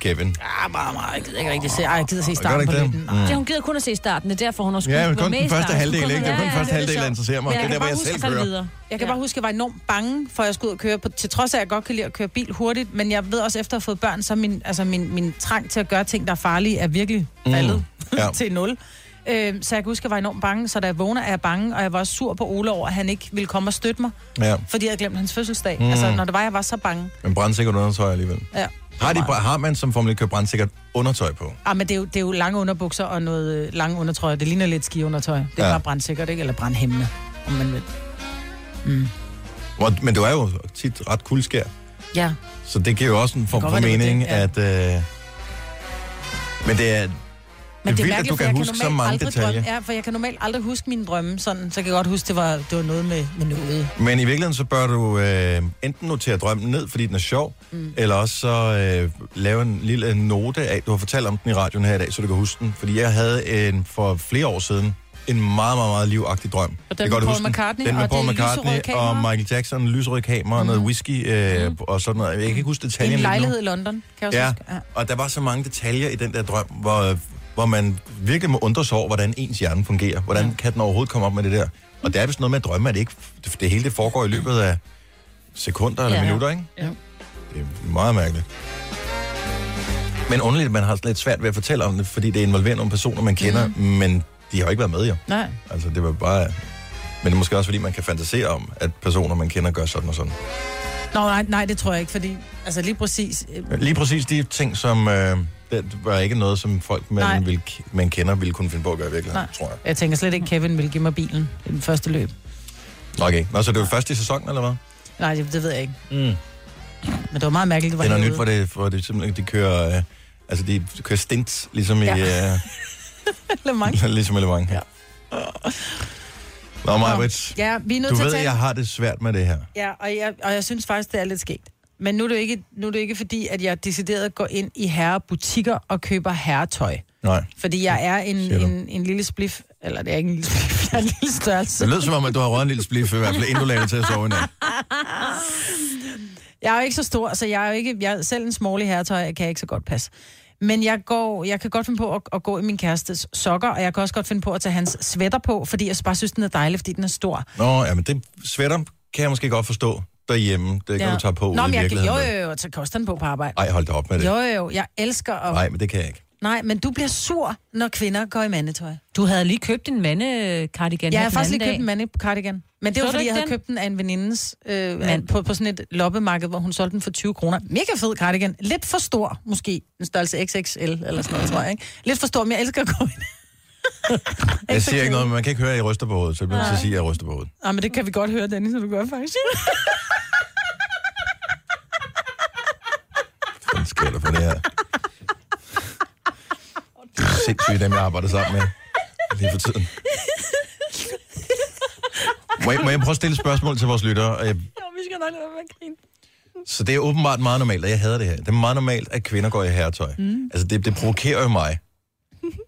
Kevin. Ja, meget, meget. Jeg gider ikke rigtig se. Ej, jeg gider se starten på løbet. Nej. Ja, hun gider kun at se starten, det er derfor, hun skulle Ja, men kun med i den første halvdel, ikke? Det er kun den første halvdel, der interesserer mig. Det er jeg der, kan hvor bare jeg huske selv kører. videre. Jeg kan Ja. bare huske, at jeg var enormt bange, for at jeg skulle ud og køre. På, til trods af, at jeg godt kan lide at køre bil hurtigt, men jeg ved også, efter at have fået børn, så min, altså min, min trang til at gøre ting, der er farlige, er virkelig faldet Mm. Ja. mm. til nul. Øh, så jeg kan huske, at jeg var enormt bange, så da jeg vågner, er jeg bange, og jeg var også sur på Ole over, at han ikke ville komme og støtte mig, Ja, fordi jeg havde glemt hans fødselsdag. Mm. Mm. Altså, når det var, jeg var så bange. men brandsikkert undertøj alligevel. Ja. Har, de, har man som Formel 1 kører brandsikkert undertøj på? Ah, men det er, jo, det er jo lange underbukser og noget øh, lange undertrøjer. Det ligner lidt skiundertøj. Det er Ja. ja. bare brandsikkert, ikke? Eller brandhæmmende, om man vil. Hvor- Men du er jo tit ret kuldskær, Ja. så det giver jo også en form for det mening, det, at... Øh, men det er, Men Det er vildt, at du kan jeg huske så mange detaljer. Drømme, ja, for jeg kan normalt aldrig huske mine drømme sådan, så jeg kan godt huske, det var, det var noget med, med noget. Men i virkeligheden så bør du øh, enten notere drømmen ned, fordi den er sjov, mm. eller også så øh, lave en lille note af, du har fortalt om den i radioen her i dag, så du kan huske den. Fordi jeg havde en, for flere år siden en meget, meget, meget livagtig drøm. Og den Jeg med Paul huske. McCartney, Den med og Paul det McCartney og. Michael Jackson, lyserøde kamera, mm. noget whisky øh, og sådan noget. Jeg kan ikke huske detaljerne en lidt nu. lejlighed i London, kan jeg også Ja, huske. Ja. og der var så mange detaljer i den der drøm, hvor, hvor man virkelig må undre sig over, hvordan ens hjerne fungerer. Hvordan ja. kan den overhovedet komme op med det der? Og det er vist noget med at drømme, at det ikke det, hele det foregår i løbet af sekunder eller Ja. minutter, ikke? Ja. Det er meget mærkeligt. Men underligt, at man har lidt svært ved at fortælle om det, fordi det involverer nogle personer, man kender, mm. men de har jo ikke været med, jo. Nej. Altså, det var bare... Men det er måske også, fordi man kan fantasere om, at personer, man kender, gør sådan og sådan. Nå, nej, nej, det tror jeg ikke, fordi altså lige præcis... øh, Lige præcis de ting, som... Øh, det var ikke noget, som folk, Nej. man, vil, man kender, ville kunne finde på at gøre i virkeligheden, Nej. tror jeg. Jeg tænker slet ikke, Kevin vil give mig bilen i den første løb. Ikke. Nå, så det var først i sæsonen, eller hvad? Nej, det, det ved jeg ikke. Mm. Men det var meget mærkeligt, det var Det er noget nyt, hvor det, hvor det simpelthen, de kører, øh, altså de kører stints, ligesom Ja. i, øh, Le Mans. ligesom i Le Mans. Ja. Nå, Majbrits, Ja, vi er nødt du til ved, at tale... jeg har det svært med det her. Ja, og jeg, og jeg synes faktisk, det er lidt skægt. Men nu er det ikke, nu er det ikke fordi, at jeg decideret går ind i herrebutikker og køber herretøj. Nej. Fordi jeg er en, en, en lille splif, eller det er ikke en lille splif, jeg er en lille størrelse. Det lød som om, at du har røget en lille spliff, i hvert fald inden du lagde til at sove i nat. Jeg er jo ikke så stor, så jeg er jo ikke, jeg er selv en smålig herretøj, kan jeg ikke så godt passe. Men jeg, går, jeg kan godt finde på at, at gå i min kærestes sokker, og jeg kan også godt finde på at tage hans sweater på, fordi jeg bare synes, den er dejlig, fordi den er stor. Nå, ja, men det sweater kan jeg måske godt forstå derhjemme. Det kan ja. du tage på Nå, ude i men jeg, virkeligheden. jo, jo, jo, så koster den på på arbejde. Ej, hold da op med det. Jo, jo, jo, jeg elsker at... Nej, men det kan jeg ikke. Nej, men du bliver sur, når kvinder går i mandetøj. Du havde lige købt en mandekardigan Jeg her har faktisk lige købt en mandekardigan. Men det Så var, du fordi ikke jeg havde den? købt den af en venindes øh, Mand. på, på sådan et loppemarked, hvor hun solgte den for 20 kroner. Mega fed cardigan. Lidt for stor, måske. En størrelse XXL eller sådan noget, tror jeg. Ikke? Lidt for stor, men jeg elsker at gå i. Jeg siger ikke noget, men man kan ikke høre, at jeg ryster på hovedet, så jeg bliver nødt til at sige, at jeg ryster på hovedet. Ah, men det kan vi godt høre, Dennis, når du gør faktisk. Det sindssygt, dem jeg arbejder sammen med lige for tiden. Må jeg, må jeg prøve at stille et spørgsmål til vores lyttere? Jeg, Jo, vi skal nok lade være med at grine. så det er åbenbart meget normalt, og jeg hader det her. Det er meget normalt, at kvinder går i herretøj. Mm. Altså, det, det provokerer jo mig,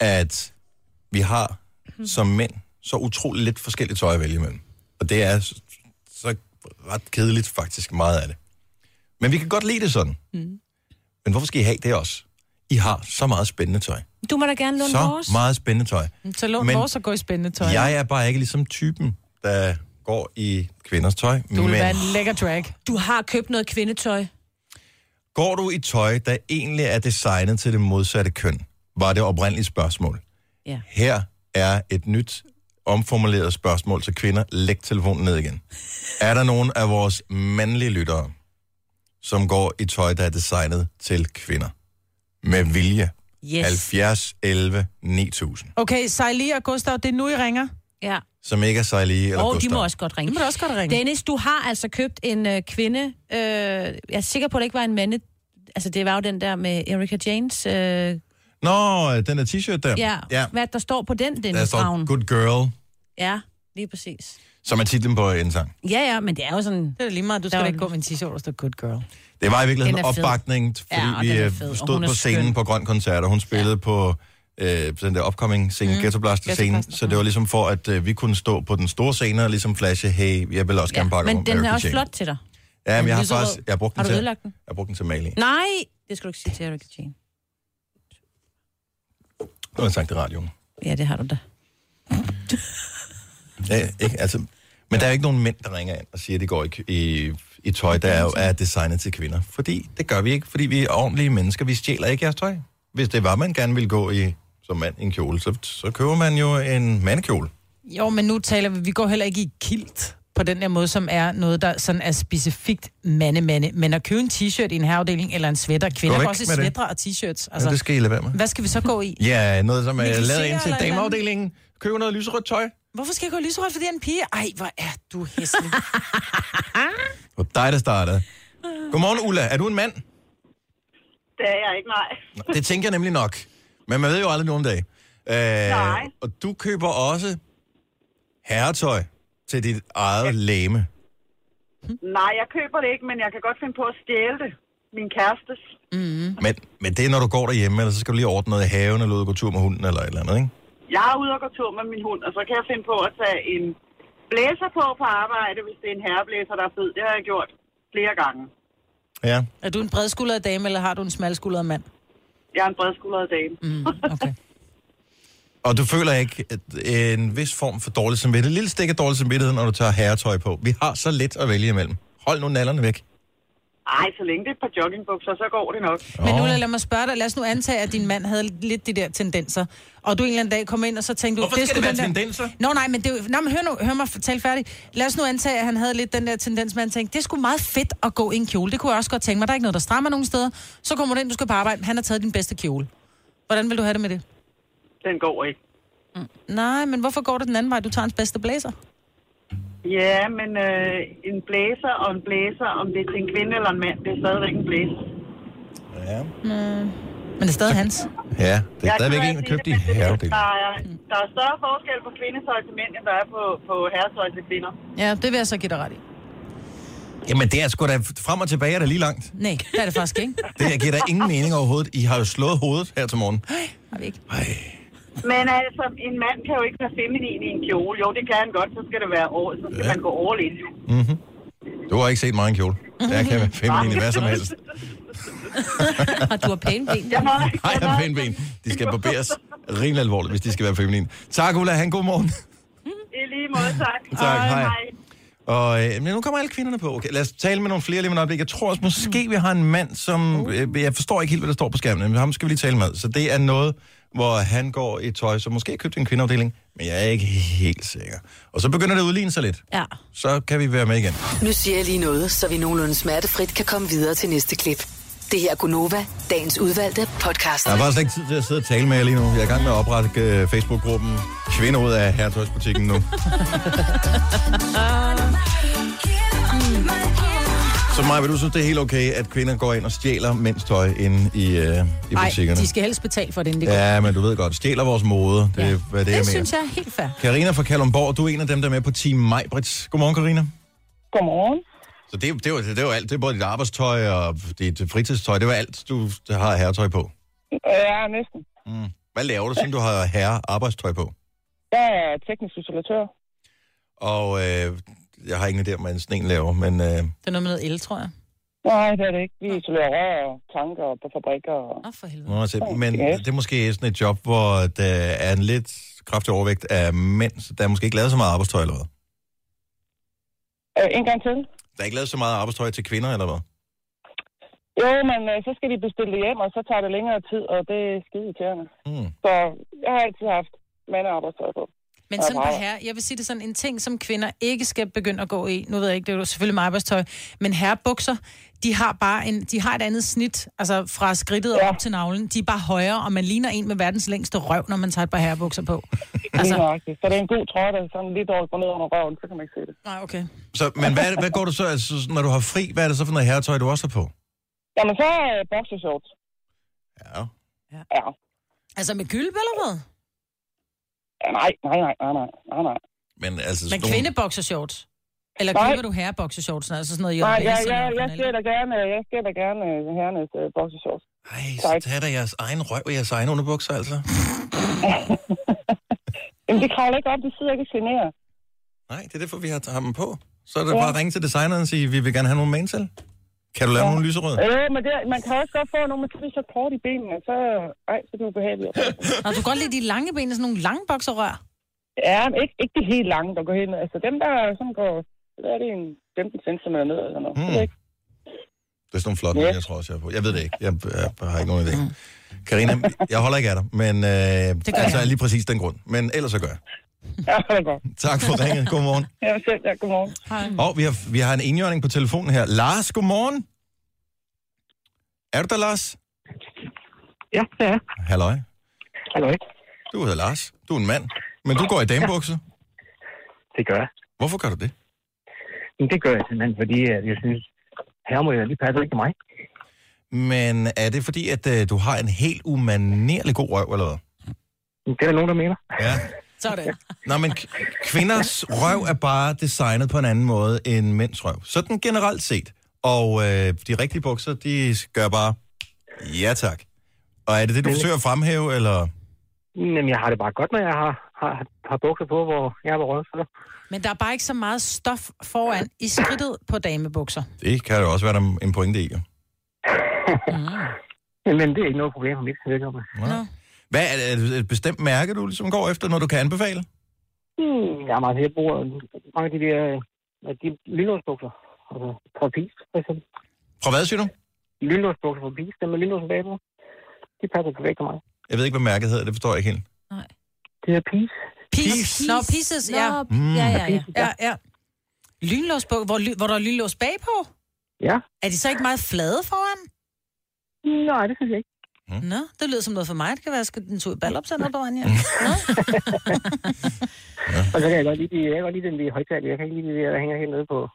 at vi har som mænd så utroligt lidt forskelligt tøj at vælge imellem. Og det er så, så ret kedeligt faktisk meget af det. Men vi kan godt lide det sådan. Mm. Men hvorfor skal I have det også? I har så meget spændende tøj. Du må da gerne låne Så vores. meget spændende tøj. Så lån Men vores og gå i spændende tøj. Jeg er bare ikke ligesom typen, der går i kvinders tøj. Du vil men være en lækker drag. Du har købt noget kvindetøj. går du i tøj, der egentlig er designet til det modsatte køn? Var det oprindelige spørgsmål. Ja. Her er et nyt omformuleret spørgsmål til kvinder. Læg telefonen ned igen. Er der nogen af vores mandlige lyttere, som går i tøj, der er designet til kvinder? Med vilje. Yes. 70, 11, 9000. Okay, Sejli og Gustav, det er nu, I ringer. Ja. Som ikke er Sejli eller Og Gustav. de må også godt ringe. Det må også godt ringe. Dennis, du har altså købt en øh, kvinde. Øh, jeg er sikker på, at det ikke var en mande. Altså, det var jo den der med Erika Janes. Øh, Nå, den der t-shirt der. ja. ja. Hvad der står på den, Der Dennis står Ravn? Good Girl, Ja, lige præcis. som er titlen på en sang. Ja, ja, men det er jo sådan... Det er lige meget, du skal Der da ikke gå med en t-shirt, der står good girl. Det var i virkeligheden Den fed. opbakning, fordi Ja, vi øh, stod på scenen skøn. på Grøn Koncert, og hun spillede ja. på øh, den der upcoming scene, mm. Ghetto Blaster scene, Ghetto så det var ligesom for, at øh, vi kunne stå på den store scene og ligesom flashe, hey, jeg vil også gerne pakke men om den er også flot til dig. Ja, men jeg har faktisk, jeg har brugt den Har du til, den? jeg har brugt den til maling. Nej, det skal du ikke sige til Erika Jane. Nu har jeg sagt det i radioen. Ja, det har du da. Ja, ikke, altså, men der er ikke nogen mænd, der ringer ind og siger, at de går i, i, i tøj, der er, jo- er designet til kvinder. Fordi det gør vi ikke, fordi vi er ordentlige mennesker. Vi stjæler ikke jeres tøj. Hvis det var, man gerne ville gå i som mand i en kjole, så, så køber man jo en mandekjole. Jo, men nu taler vi, vi går heller ikke i kilt på den der måde, som er noget, der sådan er specifikt mande-mande. Men at købe en t-shirt i en herreafdeling eller en sweater, kvinder går også i sweater og t-shirts. Altså, Altså, ja, det skal I lade være med. hvad skal vi så gå i? Ja, noget, som er lavet ind til dameafdelingen. Køb noget lyserødt tøj. Hvorfor skal jeg gå lyserødt, fordi jeg er en pige? Ej, hvor er du hæslig. Det var dig, der startede. Godmorgen, Ulla. Er du en mand? Det er jeg ikke, nej. Det tænker jeg nemlig nok. Men man ved jo aldrig nogen dag. Øh, Nej. Og du køber også herretøj til dit eget læme. Nej, jeg køber det ikke, men jeg kan godt finde på at stjæle det. Min kærestes. Men, men det er, når du går derhjemme, eller så skal du lige ordne noget i haven, eller ud og gå tur med hunden, eller et eller andet, ikke? Jeg er ude og gå tur med min hund, og så kan jeg finde på at tage en blæser på på arbejde, hvis det er en herreblæser, der er fed. Det har jeg gjort flere gange. Ja. er du en bredskuldret dame, eller har du en smalskuldret mand? Jeg er en bredskuldret dame. Mm, okay. Og du føler ikke at en vis form for dårlig samvittighed, et lille stik af dårlig samvittighed, når du tager herretøj på. Vi har så lidt at vælge imellem. Hold nu nallerne væk. Ej, så længe det er et par joggingbukser, så går det nok. Men nu lad mig spørge dig, lad os nu antage, at din mand havde lidt de der tendenser, og du en eller anden dag kom ind, og så tænkte du... Hvorfor skal sgu det være den der... tendenser? Nå nej, men, det, jo- nå, men hør, nu, hør mig tale færdig. Lad os nu antage, at han havde lidt den der tendens, han tænkte, det er sgu meget fedt at gå i en kjole. Det kunne jeg også godt tænke mig. Der er ikke noget, der strammer nogen steder. Så kommer du ind, du skal på arbejde. Han har taget din bedste kjole. Hvordan vil du have det med det? Den går ikke. Nej, men hvorfor går du den anden vej? Du tager hans bedste blæser. Ja, men øh, en blæser og en blæser, om det er til en kvinde eller en mand, det er stadigvæk en blæser. Ja. Mm. Men det er stadig hans. Ja, det er Jeg stadigvæk en, der sige købt i det, men herredel. Der er, der er større forskel på kvindetøj til mænd, end der er på, på herretøj til kvinder. Ja, det vil jeg så give dig ret i. Jamen, det er sgu da frem og tilbage, er det lige langt. Nej, det er det faktisk ikke. Det giver da ingen mening overhovedet. I har jo slået hovedet her til morgen. Har vi ikke. Men altså, en mand kan jo ikke være feminin i en kjole. Jo, det kan han godt, så skal det være år, så skal Ja. man gå all in. Mm-hmm. Du har ikke set mig en kjole. Jeg kan være feminin i hvad som helst. Og du har pæne ben. Jeg må, Nej, jeg har pæne ben. De skal barberes rimelig alvorligt, hvis de skal være feminine. Tak, Ulla. Han god morgen. I lige måde, tak. Tak, hej. Og øh, men nu kommer alle kvinderne på. Okay, lad os tale med nogle flere lige om et øjeblik. Jeg tror også, måske vi har en mand, som... Øh, jeg forstår ikke helt, hvad der står på skærmen, men ham skal vi lige tale med. Så det er noget, hvor han går i tøj, som måske har købt en kvindeafdeling, men jeg er ikke helt sikker. Og så begynder det at udligne sig lidt. Ja. Så kan vi være med igen. Nu siger jeg lige noget, så vi nogenlunde smertefrit kan komme videre til næste klip. Det her er Gunova, dagens udvalgte podcast. Jeg har bare slet ikke tid til at sidde og tale med jer lige nu. Jeg er i gang med at oprette øh, Facebook-gruppen Kvinder ud af herretøjsbutikken nu. Så Maja, vil du synes, det er helt okay, at kvinder går ind og stjæler mænds tøj inde i, øh, i Nej, butikkerne? de skal helst betale for det, inden de går. Ja, men du ved godt, stjæler vores mode. Det er, hvad det, Det, er det mere. synes jeg er helt fair. Karina fra Kalundborg, du er en af dem, der er med på Team Majbrits. Godmorgen, Karina. Godmorgen. Så det, det, jo- det jo alt. Det er både dit arbejdstøj og dit fritidstøj. Det var alt, du der har herretøj på. Ja, næsten. Mm. Hvad laver du, siden du har herre arbejdstøj på? Jeg er teknisk isolatør. Og øh, jeg har ingen idé om, hvad en laver, men øh, Det er noget med noget el, tror jeg. Nej, det er det ikke. Vi isolerer rør og tanker på fabrikker. Og... Åh, for helvede. Nå, altså, men det er måske sådan et job, hvor der er en lidt kraftig overvægt af mænd, så der er måske ikke lavet så meget arbejdstøj, eller hvad? Øh, en gang til. Der er ikke lavet så meget arbejdstøj til kvinder, eller hvad? Jo, men øh, så skal de bestille det hjem, og så tager det længere tid, og det er skide irriterende. Mm. Så jeg har altid haft mandearbejdstøj på. Men sådan meget. her, jeg vil sige det sådan, en ting, som kvinder ikke skal begynde at gå i, nu ved jeg ikke, det er jo selvfølgelig med arbejdstøj, men herrebukser, de har bare en, de har et andet snit, altså fra skridtet ja. op til navlen, de er bare højere, og man ligner en med verdens længste røv, når man tager et par herrebukser på. Altså... Så det er en god trøje, der er sådan lidt over går ned under røven, så kan man ikke se det. Nej, okay. Så, men hvad, hvad går du så, altså, når du har fri, hvad er det så for noget herretøj, du også har på? Jamen, så er øh, boxershorts. Ja. Ja. Altså med gylp eller hvad? Ja nej, nej, nej, nej, nej, nej. Men altså Men nogle-? Eller Nej. køber du herreboksershorts, altså sådan noget Nej, Hess eller jeg, skal da gerne, jeg skal da gerne øh, herrenes øh, boxershorts. Ej, så tag da jeres egen røv og jeres egen underbukser, altså. Jamen, det kravler ikke op, det sidder ikke og generer. Nej, det er derfor, vi har dem på. Så er det Ja. bare at ringe til designeren og sige, vi vil gerne have nogle mansel. Kan du lave ja. nogle lyserøde? Jo, men det, man kan også godt få nogle med så kort i benene, så, ej, så er det ubehageligt. Nå, du kan godt lide de lange ben, sådan nogle lange bokserrør. Ja, men ikke, ikke de helt lange, der går hen. Altså dem, der sådan går, hvad er det, en 15 cm ned eller sådan noget. Mm. Mm. Ikke? Det er sådan nogle flotte, ja. jeg tror også, jeg er på. Jeg ved det ikke. Jeg, jeg har ikke nogen idé. Karina, jeg holder ikke af dig, men øh, gør altså jeg. lige præcis den grund. Men ellers så gør jeg. Ja, det er godt. Tak for ringet. Godmorgen. Ja, selv, ja, godmorgen. Hej. Og vi har, vi har en indjørning på telefonen her. Lars, godmorgen. Er du der, Lars? Ja, det er Halløj. Halløj. Du hedder Lars. Du er en mand. Men du går i damebukser. Det gør jeg. Hvorfor gør du det? Men det gør jeg simpelthen, fordi jeg synes, her må jeg lige passe ikke til mig. Men er det fordi, at øh, du har en helt umanerlig god røv, eller hvad? Det er der nogen, der mener. Ja. Sådan. Nå, men kvinders røv er bare designet på en anden måde end mænds røv. Sådan generelt set. Og øh, de rigtige bukser, de gør bare, ja tak. Og er det det, du forsøger at fremhæve, eller? Jamen, jeg har det bare godt, når jeg har, har, har bukser på, hvor jeg var rød. Så. Men der er bare ikke så meget stof foran i skridtet på damebukser. Det kan jo også være der er en pointe i, jo. Men det er ikke noget problem for mit vedkommende. Hvad er det, et bestemt mærke, du ligesom går efter, når du kan anbefale? Hmm, jeg har meget jeg bruger mange af de der af de lynlåsbukser. Altså, fra Peace, for eksempel. Fra hvad, siger du? Lynlåsbukser fra Peace, dem med lynlåsen bagpå. De passer perfekt til mig. Jeg ved ikke, hvad mærket hedder, det forstår jeg ikke helt. Det er Peace. Peace. Nå, pieces, ja. Mm. Ja, ja, ja. ja, ja. Lynlås på, hvor, ly- hvor der er lynlås bagpå? Ja. Er de så ikke meget flade foran? Nej, det synes jeg ikke. Nå, det lyder som noget for mig. Det kan være, at jeg skal den tog i ballopsender på vejen, ja. Og så kan jeg godt lide, de, jeg kan godt lide den ved højtaler. Jeg kan ikke lide de der, der hænger hernede på,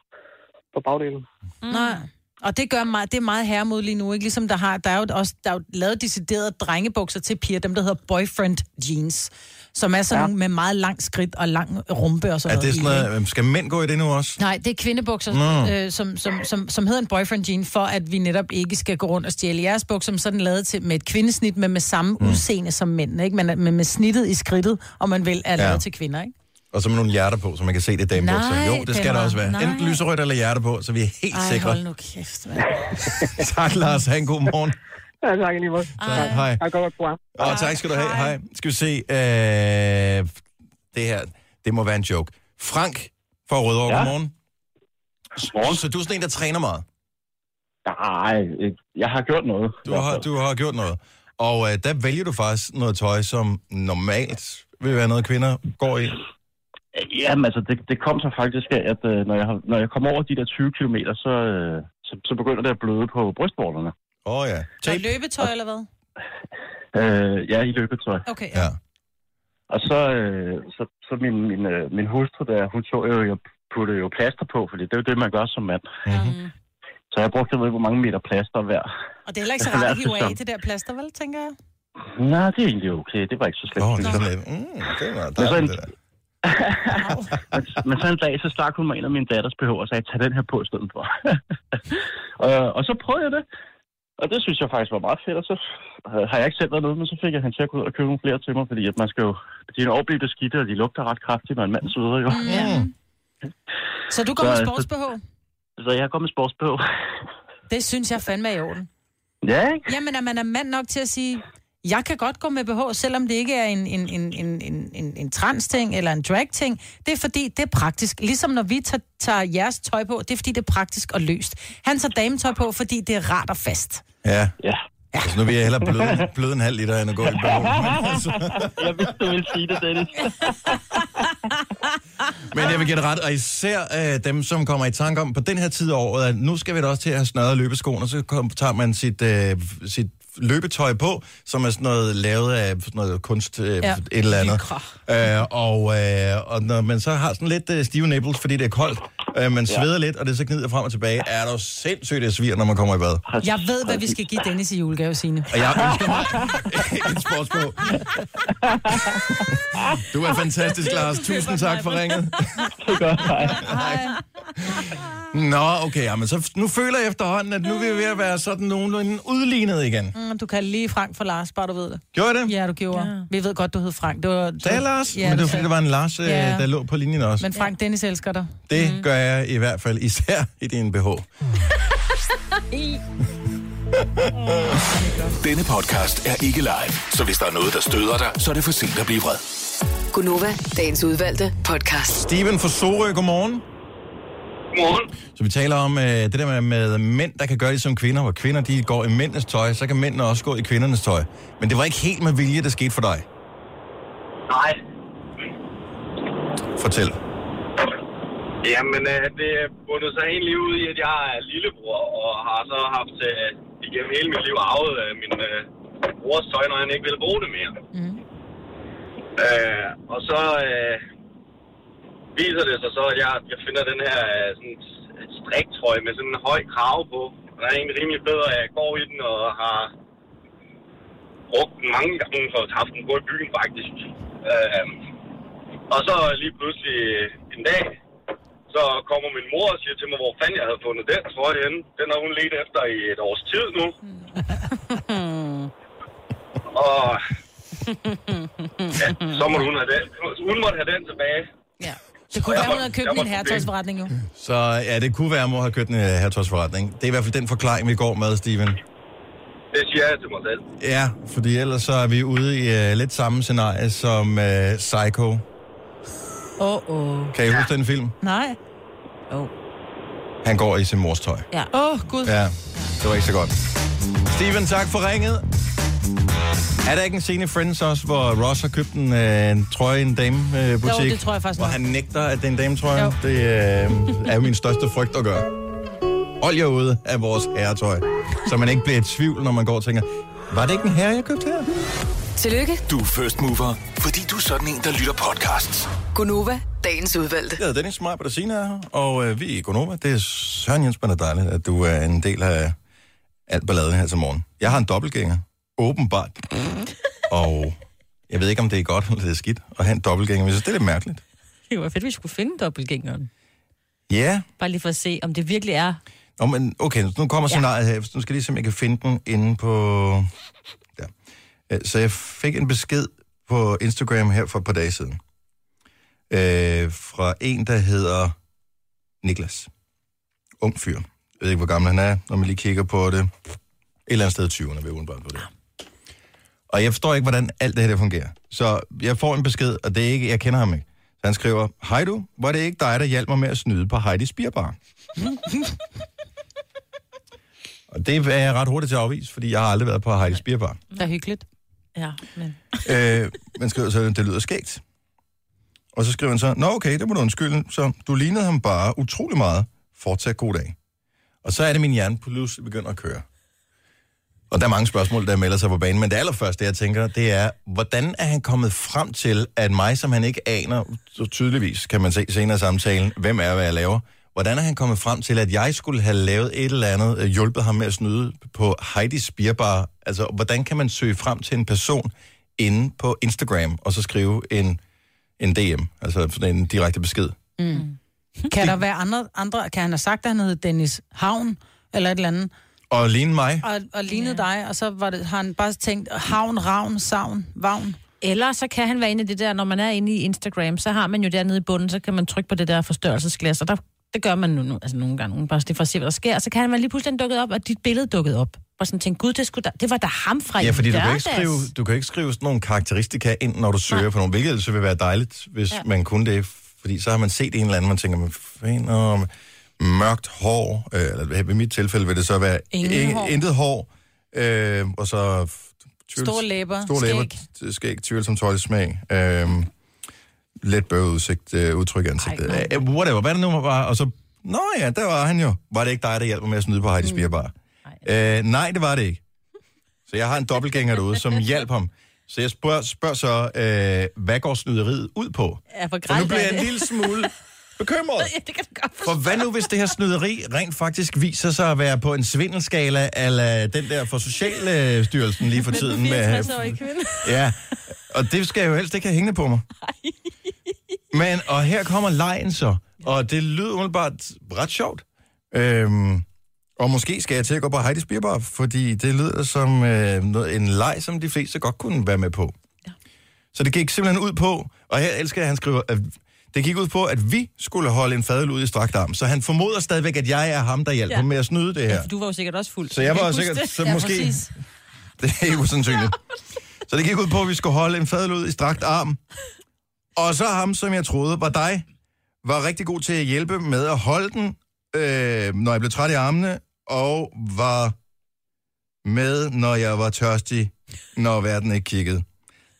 på bagdelen. Mm. Nej. Og det gør meget, det er meget herremod lige nu, ikke? Ligesom der har, der er jo også, der er jo lavet deciderede drengebukser til piger, dem der hedder boyfriend jeans, som er sådan ja. med meget lang skridt og lang rumpe og sådan Er det sådan noget, skal mænd gå i det nu også? Nej, det er kvindebukser, Nå. øh, som, som, som, som hedder en boyfriend jean, for at vi netop ikke skal gå rundt og stjæle jeres bukser, som sådan lavet til, med et kvindesnit, men med samme mm. udseende som mænd, ikke? Men, men med snittet i skridtet, og man vil er lavet Ja. til kvinder, ikke? Og så med nogle hjerter på, så man kan se det er damebukser. Nej, Jo, det skal det der også være. nej. Enten lyserødt eller hjerter på, så vi er helt Ej, sikre. hold nu kæft, mand. tak, Lars. Ha' en god morgen. Ja, tak i lige måde. Tak, hej. Tak, godt program. Og tak skal du have. Hej. Skal vi se. Øh, det her, det må være en joke. Frank fra Rødovre, ja. godmorgen. Godmorgen. Så du er sådan en, der træner meget? Nej, jeg har gjort noget. Du har, du har gjort noget. Og øh, der vælger du faktisk noget tøj, som normalt vil være noget, kvinder går i. Jamen altså, det, det kom så faktisk af, at øh, når jeg, har, når jeg kommer over de der 20 km, så, øh, så, så begynder det at bløde på brystvorterne. Åh oh, ja. Så løbetøj eller hvad? Øh, ja, i løbetøj. Okay, ja. Og så, øh, så, så min, min, øh, min hustru der, hun så jo, jeg puttede jo plaster på, fordi det er jo det, man gør som mand. Mm-hmm. Så jeg brugte, jeg ved hvor mange meter plaster hver. Og det er heller ikke så rart at hive af det der plaster, vel, tænker jeg? Nej, det er egentlig okay. Det var ikke så slemt. Åh, det er sådan lidt, mm, det var Men så, en, dejligt, det der. men, men så en dag, så stak hun mig en af mine datters BH og sagde, tag den her på i stedet for. og, og så prøvede jeg det. Og det synes jeg faktisk var meget fedt, og så øh, har jeg ikke selv været noget, men så fik jeg han til at gå ud og købe nogle flere til mig, fordi at man skal jo, de er overblivet beskidte, og de lugter ret kraftigt, når en mand sveder jo. Ja. Så du går Så, med øh, sports-BH? Så jeg går med sports-BH. Det synes jeg fandme er i orden. Ja, ikke? Jamen, at man er mand nok til at sige, jeg kan godt gå med BH, selvom det ikke er en, en, en, en, en, en, en trans-ting eller en drag-ting. Det er fordi, det er praktisk. Ligesom når vi tager, tager jeres tøj på, det er fordi, det er praktisk og løst. Han tager dametøj på, fordi det er rart og fast. Ja. Ja. Altså, nu vil jeg hellere bløde, bløde en halv liter, end at gå i BH. jeg vidste, du ville sige det, Dennis. Men jeg vil give ret, og især øh, dem, som kommer i tanke om på den her tid af året, at nu skal vi da også til at have snørret løbeskoene, og så kom, tager man sit, øh, sit løbetøj på, som er sådan noget lavet af sådan noget kunst, øh, Ja. et eller andet. Øh, og, øh, og når man så har sådan lidt øh, stive nipples, fordi det er koldt, øh, man Ja. sveder lidt, og det så gnider frem og tilbage, er der sindssygt det svir, når man kommer i bad. Jeg ved, hvad vi skal give Dennis i julegave, Signe. Og jeg ønsker mig en sportsbog. Du er fantastisk, Lars. Tusind tak for ringet. Det godt, hej. Nå, okay, ja, men så nu føler jeg efterhånden, at nu er vi ved at være sådan nogenlunde udlignet igen. Mm, du kan lige Frank for Lars, bare du ved det. Gjorde det? Ja, du gjorde. Ja. Vi ved godt, du hed Frank. Det var, Sagde Lars? Ja, Ja, men det var du fordi, der var en Lars, Ja. ja. der lå på linjen også. Men Frank, Dennis elsker dig. Det gør jeg i hvert fald, især i din BH. Denne podcast er ikke live, så hvis der er noget, der støder dig, så er det for sent at blive vred. Gunova, dagens udvalgte podcast. Steven fra Sorø, godmorgen. Godmorgen. Så vi taler om øh, det der med, med mænd, der kan gøre det som kvinder, hvor kvinder de går i mændenes tøj, så kan mændene også gå i kvindernes tøj. Men det var ikke helt med vilje, der skete for dig. Nej. Fortæl. Jamen, øh, det bundet sig egentlig ud i, at jeg er lillebror, og har så haft øh, igennem hele mit liv arvet øh, min øh, brors tøj, når han ikke ville bruge det mere. Mm. Øh, og så øh, viser det sig så, at jeg, jeg finder den her øh, sådan, striktrøje med sådan en høj krave på. Og den er egentlig rimelig bedre, at jeg går i den og har brugt den mange gange for at have den på i byen, faktisk. Øh, og så lige pludselig en dag, så kommer min mor og siger til mig, hvor fanden jeg havde fundet den trøje henne. Den har hun let efter i et års tid nu. og ja, så må hun have den. Hun måtte have den tilbage. Ja. Det kunne Jeg være, hun havde købt blive. herretøjsforretning jo. Så ja, det kunne være, at mor har købt en uh, hertøjsforretning. Det er i hvert fald den forklaring, vi går med, Steven. Det siger jeg til mig selv. Ja, fordi ellers så er vi ude i uh, lidt samme scenarie som uh, Psycho. Åh, oh, åh. Oh. Kan I huske den film? Nej. Oh. Han går i sin mors tøj. Ja. Åh, oh, gud. Ja, det var ikke så godt. Steven, tak for ringet. Er der ikke en scene i Friends også, hvor Ross har købt en, øh, en trøje i en damebutik? Jo, det tror jeg faktisk Hvor nok. han nægter, at det er en dametrøje? Jo. Det øh, er min største frygt at gøre. Hold jer ude af vores herretøj, så man ikke bliver i tvivl, når man går og tænker, Var det ikke en herre, jeg købte her? Tillykke, Du er first mover, fordi du er sådan en, der lytter podcasts. Gunova, dagens udvalgte. Jeg hedder Dennis, mig og Bettina er her, og øh, vi er i Gonova. Det er Søren Jens, men det er dejligt, at du er en del af alt balladen her til morgen. Jeg har en dobbeltgænger, åbenbart. og jeg ved ikke, om det er godt eller det er skidt at have en dobbeltgænger, men jeg synes, det er lidt mærkeligt. Det var fedt, vi skulle finde dobbeltgængeren. Ja, Bare lige for at se, om det virkelig er... Nå, men okay, nu kommer scenariet her. Nu skal jeg lige se, om jeg kan finde den inde på... Øh, så jeg fik en besked på Instagram her for et par dage siden. Øh, fra en, der hedder Niklas. Ung fyr. Jeg ved ikke, hvor gammel han er, når man lige kigger på det. Et eller andet sted i 20'erne, ved jeg udenbart på det. Og jeg forstår ikke, hvordan alt det her det fungerer. Så jeg får en besked, og det er ikke, jeg kender ham ikke. Så han skriver, Hej du, var det ikke dig, der hjalp mig med at snyde på Heidi's Bierbar? Og det er jeg ret hurtigt til at afvise, fordi jeg har aldrig været på Heidi's Bierbar. Det er hyggeligt. Ja, men... øh, man skriver så, det lyder skægt. Og så skriver han så, Nå okay, det må du undskylde, så du lignede ham bare utrolig meget. Fortsat god dag. Og så er det min hjerne pludselig begynder at køre. Og der er mange spørgsmål, der melder sig på banen, men det allerførste, jeg tænker, det er, hvordan er han kommet frem til, at mig, som han ikke aner, så tydeligvis kan man se senere i samtalen, hvem er, hvad jeg laver, hvordan er han kommet frem til, at jeg skulle have lavet et eller andet, øh, hjulpet ham med at snyde på Heidi's Bierbar? Altså, hvordan kan man søge frem til en person inde på Instagram, og så skrive en, en DM, altså sådan en direkte besked? Mm. Kan der være andre, andre... Kan han have sagt, at han hed Dennis Havn, eller et eller andet, Og ligne mig? og, og lignede dig, og så var det, har han bare tænkt, Havn, Ravn, Savn, Vagn. Eller så kan han være inde i det der, når man er inde i Instagram, så har man jo dernede i bunden, så kan man trykke på det der forstørrelsesglas, og der, det gør man nu, nu altså nogle gange, bare det for at se, hvad der sker, og så kan være lige pludselig dukket op, og dit billede dukket op. Og sådan tænke, gud, det, skulle da, det var da ham fra Ja, fordi du kan, ikke skrive, du kan ikke skrive sådan nogle karakteristika ind, når du søger Nej. på nogle, hvilket ellers vil være dejligt, hvis Ja. man kunne det. Fordi så har man set en eller anden, man tænker, men fanden, åh, mørkt hår, øh, eller i mit tilfælde vil det så være Ingen hår. intet hår, øh, og så... tvivl- Store læber, Store læber, skæg, skæg tvivlsom tøjsmag, øh, let bøvet udsigt, øh, udtryk i ansigtet. Ej, Øh, whatever, hvad det nu var, og så... Nå ja, der var han jo. Var det ikke dig, der hjalp mig med at snyde på Heidi's mm. Bar? Øh, nej, det var det ikke. Så jeg har en dobbeltgænger derude, som hjalp ham. Så jeg spørger, spørger så, øh, hvad går snyderiet ud på? Ja, for, For nu bliver jeg en lille smule bekymret. ja, det kan du godt For hvad nu, hvis det her snyderi rent faktisk viser sig at være på en svindelskala, eller den der for Socialstyrelsen lige for tiden? Med, 64-årige kvinde. ja, og det skal jeg jo helst ikke have hængende på mig. Men, og her kommer lejen så, og det lyder umiddelbart ret sjovt. Øhm, og måske skal jeg til at gå på Heidi's Bierbar, fordi det lyder som øh, noget, en leg, som de fleste godt kunne være med på. Ja. Så det gik simpelthen ud på, og her elsker jeg, at han skriver, at det gik ud på, at vi skulle holde en fadel ud i strakt arm. Så han formoder stadigvæk, at jeg er ham, der hjælper Ja. ja. med at snyde det her. Ja, for du var jo sikkert også fuld. Så jeg var huske sikkert, så måske... Det er ikke usandsynligt. Så det gik ud på, at vi skulle holde en fadel ud i strakt arm. Og så ham, som jeg troede var dig, var rigtig god til at hjælpe med at holde den, øh, når jeg blev træt i armene, og var med, når jeg var tørstig, når verden ikke kiggede.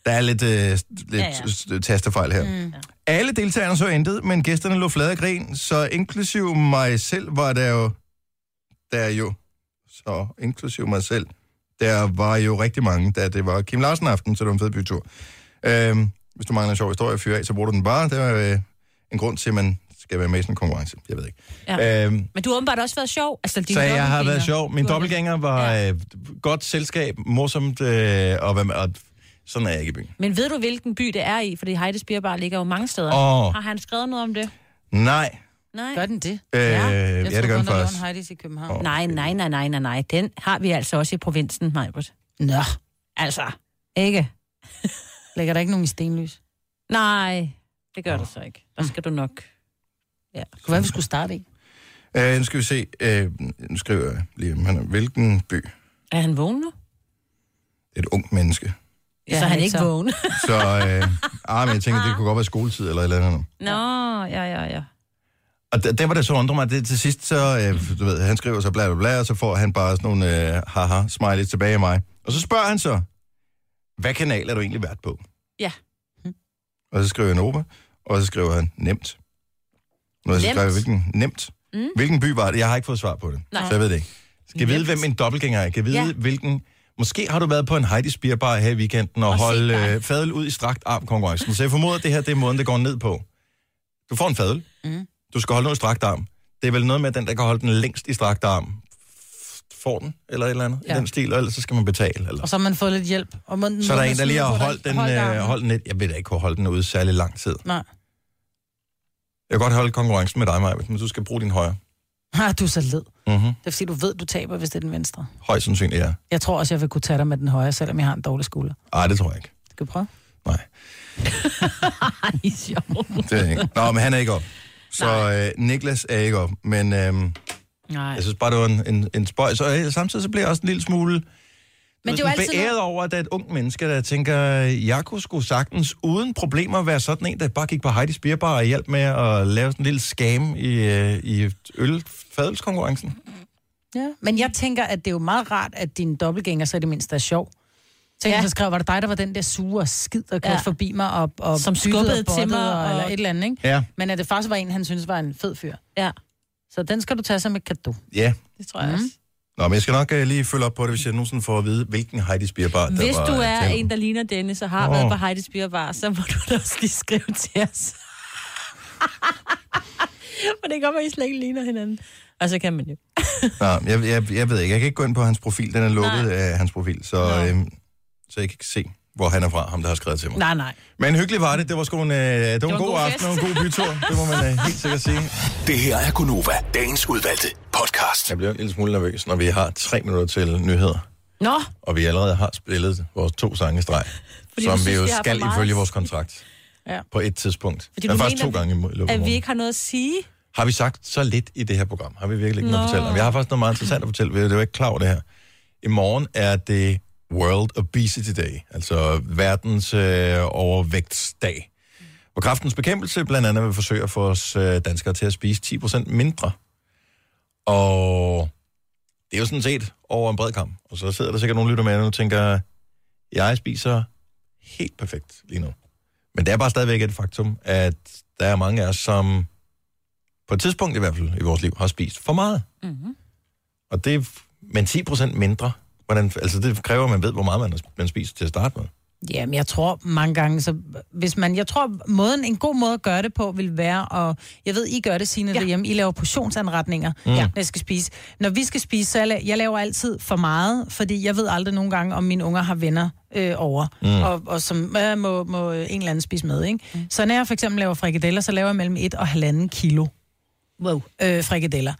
Der er lidt, øh, lidt Ja, ja, tastefejl her. Mm. Alle deltagerne så intet, men gæsterne lå flade af grin, så inklusiv mig selv var der jo, der jo, så inklusiv mig selv, der var jo rigtig mange, da det var Kim Larsen aften, så det var en fed bytur. Øhm, hvis du mangler en sjov historie at fyre af, så bruger du den bare. Det er øh, en grund til, at man skal være med i sådan en konkurrence. Jeg ved ikke. Ja. Øhm, Men du har åbenbart også været sjov. Altså, din så jeg har været sjov. Min dobbeltgænger var øh, godt selskab, morsomt, øh, og, hvad, og sådan er jeg ikke i byen. Men ved du, hvilken by det er i? Fordi Heides Bierbar ligger jo mange steder. Åh. Har han skrevet noget om det? Nej. Nej. Gør den det? Øh, ja, Jeg det tror gør kun, den der faktisk. Heidi's i København. Åh. Nej, nej, nej, nej, nej, nej. Den har vi altså også i provinsen, Majbert. Nå. Altså, ikke? Lægger der ikke nogen i stenlys? Nej, det gør oh. det så ikke. Der skal du nok... Ja. Det kunne være, vi skulle starte i. Øh, nu skal vi se. Øh, nu skriver jeg lige, han er, hvilken by? Er han vågen nu? Et ungt menneske. Ja, så er han ikke vågen. Så, øh, ah, men jeg tænker, det kunne godt være skoletid eller et eller andet. Nå, ja, ja, ja. Og der, der var det så undrer mig, det til sidst så, øh, du ved, han skriver så bla bla bla, og så får han bare sådan nogle øh, haha smileys tilbage af mig. Og så spørger han så, hvad kanal er du egentlig vært på? Ja. Og så skriver jeg Nova, og så skriver han nemt. Jeg så Nemt? skrevet, hvilken nemt. Mm. Hvilken by var det? Jeg har ikke fået svar på det, Nej. så jeg ved det ikke. Skal jeg vide, hvem min dobbeltgænger er? Kan jeg vide, Ja. hvilken... Måske har du været på en Heidi Spierbar her i weekenden og, Og holdt øh, fadel ud i strakt arm konkurrencen. Så jeg formoder, at det her det er måden, det går ned på. Du får en fadel. Mm. Du skal holde i strakt arm. Det er vel noget med, at den, der kan holde den længst i strakt arm, får den, eller et eller andet, ja. I den stil, og ellers så skal man betale. Eller. Og så har man fået lidt hjælp. Og man, Så er der en, der lige har holdt den, holdt øh, holdt den lidt. Jeg ved da ikke, kunne holde den ude særlig lang tid. Nej. Jeg kan godt holde konkurrencen med dig, Maja, men du skal bruge din højre. Ah, du er så led. Mm-hmm. Det er fordi, du ved, du taber, hvis det er den venstre. Højst sandsynligt, ja. Jeg tror også, jeg vil kunne tage dig med den højre, selvom jeg har en dårlig skulder. Ej, det tror jeg ikke. Skal vi prøve? Ej, sjov. Det er ikke. Nå, men han er ikke op. Så øh, Niklas er ikke op. Men øh, Nej. jeg synes bare, det var en, en, en spøj. Så øh, samtidig så bliver jeg også en lille smule Men det er jo altid beæret noget- over, at der er et ungt menneske, der tænker, jeg kunne sgu sagtens uden problemer være sådan en, der bare gik på Heidi Spierbar og hjalp med at lave sådan en lille scam i, øh, i ølfadelskonkurrencen. Ja. Men jeg tænker, at det er jo meget rart, at din dobbeltgænger så i det mindste er sjov. Så jeg Ja. så skrev, var det dig, der var den der sure skid, der kørte Ja. forbi mig og, og Som skubbede til mig, og, og- eller et eller andet, ikke? Ja. Men at det faktisk var en, han synes var en fed fyr. Ja, Så den skal du tage som et kado. Ja. det tror jeg også. Nå, men jeg skal nok øh, lige følge op på det, hvis jeg nogensinde får at vide, hvilken Heidi Spierbar der Hvis var du øh, er om. en, der ligner Dennis og har Åh. været på Heidi Spierbar, så må du da også lige skrive til os. For det kan godt være, at I slet ikke ligner hinanden. Og så kan man jo. Nå, jeg, jeg, jeg ved ikke, jeg kan ikke gå ind på hans profil, den er lukket Nej. af hans profil, så, øhm, så jeg kan ikke se, hvor han er fra, ham der har skrevet til mig. Nej, nej. Men hyggeligt var det, det var sgu en, øh, det var en god, aften og en god bytur, det må man øh, helt sikkert sige. Det her er Gunova, dagens udvalgte podcast. Jeg bliver en lille smule nervøs, når vi har tre minutter til nyheder, Nå, og vi allerede har spillet vores to sange streg, som vi synes, jo vi har for skal meget- ifølge vores kontrakt Ja. på et tidspunkt. Fordi Men du faktisk mener, to gange i løbet af at vi ikke har noget at sige. Har vi sagt så lidt i det her program? Har vi virkelig ikke noget at Nå. fortælle om? Jeg har faktisk noget meget interessant at fortælle. Det var ikke klar over det her. I morgen er det World Obesity Day, altså verdens øh, overvægtsdag. Hvor kraftens bekæmpelse blandt andet vil forsøge at få os øh, danskere til at spise 10% mindre. Og det er jo sådan set over en bred kamp. Og så sidder der sikkert nogle lytter med og tænker, jeg spiser helt perfekt lige nu. Men det er bare stadigvæk et faktum, at der er mange af os, som på et tidspunkt i hvert fald i vores liv, har spist for meget. Mm-hmm. Og det, men 10% mindre, hvordan, altså det kræver, at man ved, hvor meget man, man spiser til at starte med. Jamen, jeg tror mange gange, så hvis man, jeg tror, måden, en god måde at gøre det på, vil være, at, jeg ved, I gør det, Signe, ja. derhjemme, I laver portionsanretninger, Mm. mm. når jeg skal spise. Når vi skal spise, så jeg, la- jeg laver altid for meget, fordi jeg ved aldrig nogle gange, om mine unger har venner øh, over, Mm. og, og som øh, må, må en eller anden spise med, ikke? Mm. Så når jeg for eksempel laver frikadeller, så laver jeg mellem 1 og 1,5 kilo wow. øh, frikadeller.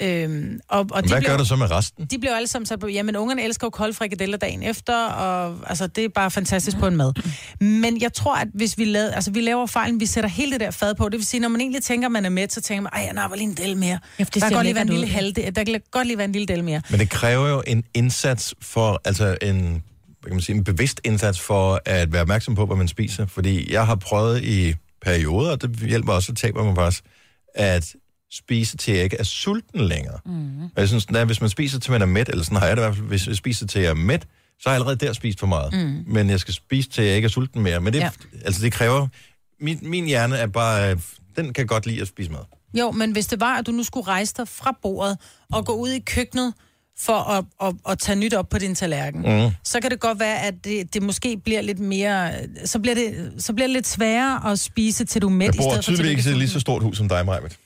Øhm, og, og Hvad bliver- gør du så med resten? de bliver jo alle sammen sat på, jamen ungerne elsker jo kolde frikadeller dagen efter, og altså, det er bare fantastisk på en mad. Men jeg tror, at hvis vi lavede, altså vi laver fejlen, vi sætter hele det der fad på, det vil sige, når man egentlig tænker, man er med, så tænker man, ej, jeg napper lige en del mere. Ja, der kan godt lige være en lille ud. halvdel, der kan godt lige være en lille del mere. Men det kræver jo en indsats for, altså en, hvad kan man sige, en bevidst indsats for at være opmærksom på, hvad man spiser. Fordi jeg har prøvet i perioder, og det hjælper også, at taber man faktisk, at spise til jeg ikke er sulten længere. Mm. Og jeg synes, at hvis man spiser til man er mæt, eller sådan har jeg det i hvert fald, hvis jeg spiser til jeg er mæt, så har jeg allerede der spist for meget. Mm. Men jeg skal spise til jeg ikke er sulten mere. Men det, ja. Altså, det kræver... Min, min hjerne er bare... Den kan godt lide at spise mad. Jo, men hvis det var, at du nu skulle rejse dig fra bordet og gå ud i køkkenet for at, at, at tage nyt op på din tallerken, Mm. så kan det godt være, at det, det måske bliver lidt mere... Så bliver, det, så bliver det lidt sværere at spise, til du er mæt, i stedet for til du ikke er i lige så stort hus som dig, Majbet.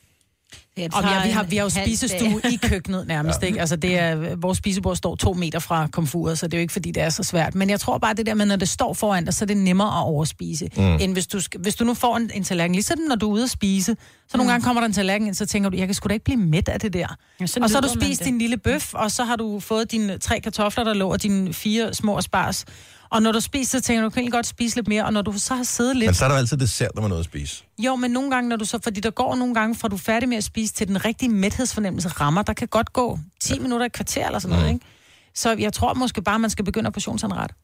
Og vi har, vi har, vi har jo spisestue i køkkenet nærmest, Ja. ikke? Altså, det er, vores spisebord står to meter fra komfuret, så det er jo ikke, fordi det er så svært. Men jeg tror bare, det der med, når det står foran dig, så er det nemmere at overspise. Mm. End hvis du, hvis du nu får en, en tallerken, ligesom når du er ude at spise, så nogle Mm. gange kommer der en tallerken ind, så tænker du, jeg kan sgu da ikke blive mæt af det der. Ja, og så har du spist din lille bøf, og så har du fået dine tre kartofler, der lå, og dine fire små spars. Og når du spiser, så tænker du, kan godt spise lidt mere, og når du så har siddet lidt... Men så er der altid dessert, når man er ude at spise. Jo, men nogle gange, når du så, fordi der går nogle gange, fra du er færdig med at spise, til den rigtige mæthedsfornemmelse rammer, der kan godt gå 10 ja. minutter, et kvarter eller sådan noget, Mm. ikke? Så jeg tror måske bare, man skal begynde at portionsanrette.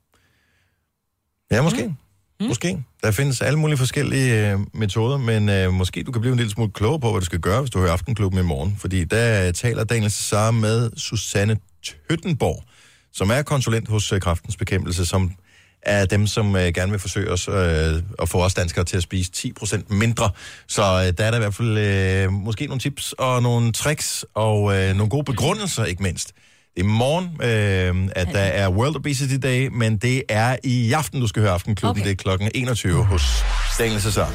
Ja, måske. Mm. Måske. Der findes alle mulige forskellige øh, metoder, men øh, måske du kan blive en lille smule klogere på, hvad du skal gøre, hvis du hører Aftenklubben i morgen. Fordi der øh, taler Daniel Cesar med Susanne Tøttenborg, som er konsulent hos øh, Kraftens Bekæmpelse, som er dem, som øh, gerne vil forsøge os øh, at få os danskere til at spise 10% mindre. Så øh, der er der i hvert fald øh, måske nogle tips og nogle tricks og øh, nogle gode begrundelser, ikke mindst. Det er i morgen, øh, at der er World Obesity Day, men det er i aften, du skal høre Aftenklubben. Okay. Det er klokken 21 hos Daniel Cesar.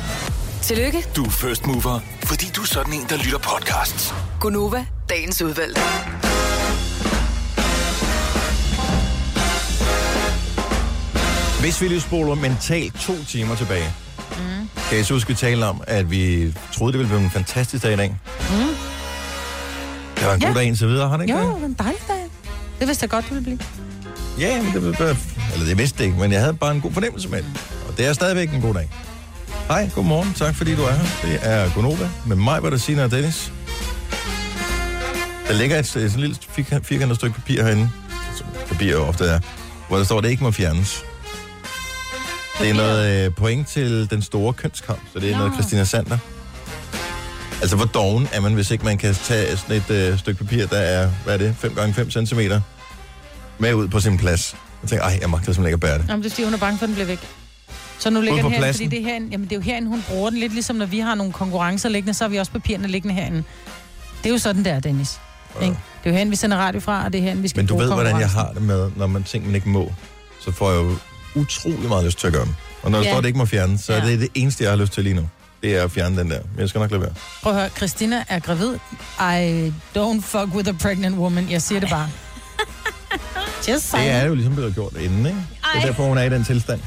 Tillykke, Du er first mover, fordi du er sådan en, der lytter podcasts. Gunova, dagens udvalgte. Hvis vi lige spoler mentalt to timer tilbage, mm. kan jeg så huske, vi talte om, at vi troede, det ville blive en fantastisk dag i dag. Mm. Det var en god Ja. dag indtil videre, har det ikke Jo, det? var en dejlig dag. Det vidste jeg godt, det ville blive. Ja, men det, eller det vidste det ikke, men jeg havde bare en god fornemmelse med det. Og det er stadigvæk en god dag. Hej, godmorgen. Tak fordi du er her. Det er Gonova med mig, hvor der siger og Dennis. Der ligger et, et, et lille firkant- firkantet stykke papir herinde, som papir jo ofte er, hvor der står, at det ikke må fjernes. Det er noget øh, point til den store kønskamp, så det er noget Christina Sander. Altså, hvor doven er man, hvis ikke man kan tage sådan et øh, stykke papir, der er, hvad er det, 5 gange 5 cm med ud på sin plads. Jeg tænker, ej, jeg magter simpelthen ikke at bære det. Jamen, det er fordi, hun er bange for, at den bliver væk. Så nu ligger den her, fordi det er, herinde, jamen, det er jo herinde, hun bruger den. Lidt ligesom når vi har nogle konkurrencer liggende, så har vi også papirerne liggende herinde. Det er jo sådan, der, Dennis. Ja. Ikke? Det er jo herinde, vi sender radio fra, og det er herinde, vi skal Men du ved, hvordan jeg har det med, når man ting, man ikke må, så får jeg jo utrolig meget lyst til at gøre dem. Og når der Ja. står, at det ikke må fjernes, så er Ja. det det eneste, jeg har lyst til lige nu. Det er at fjerne den der. Men jeg skal nok lade være. Prøv at høre, Christina er gravid. I don't fuck with a pregnant woman. Jeg siger det bare. Just saying. Det er jo ligesom blevet gjort inden, ikke? Det er Ej. derfor, hun er i den tilstand.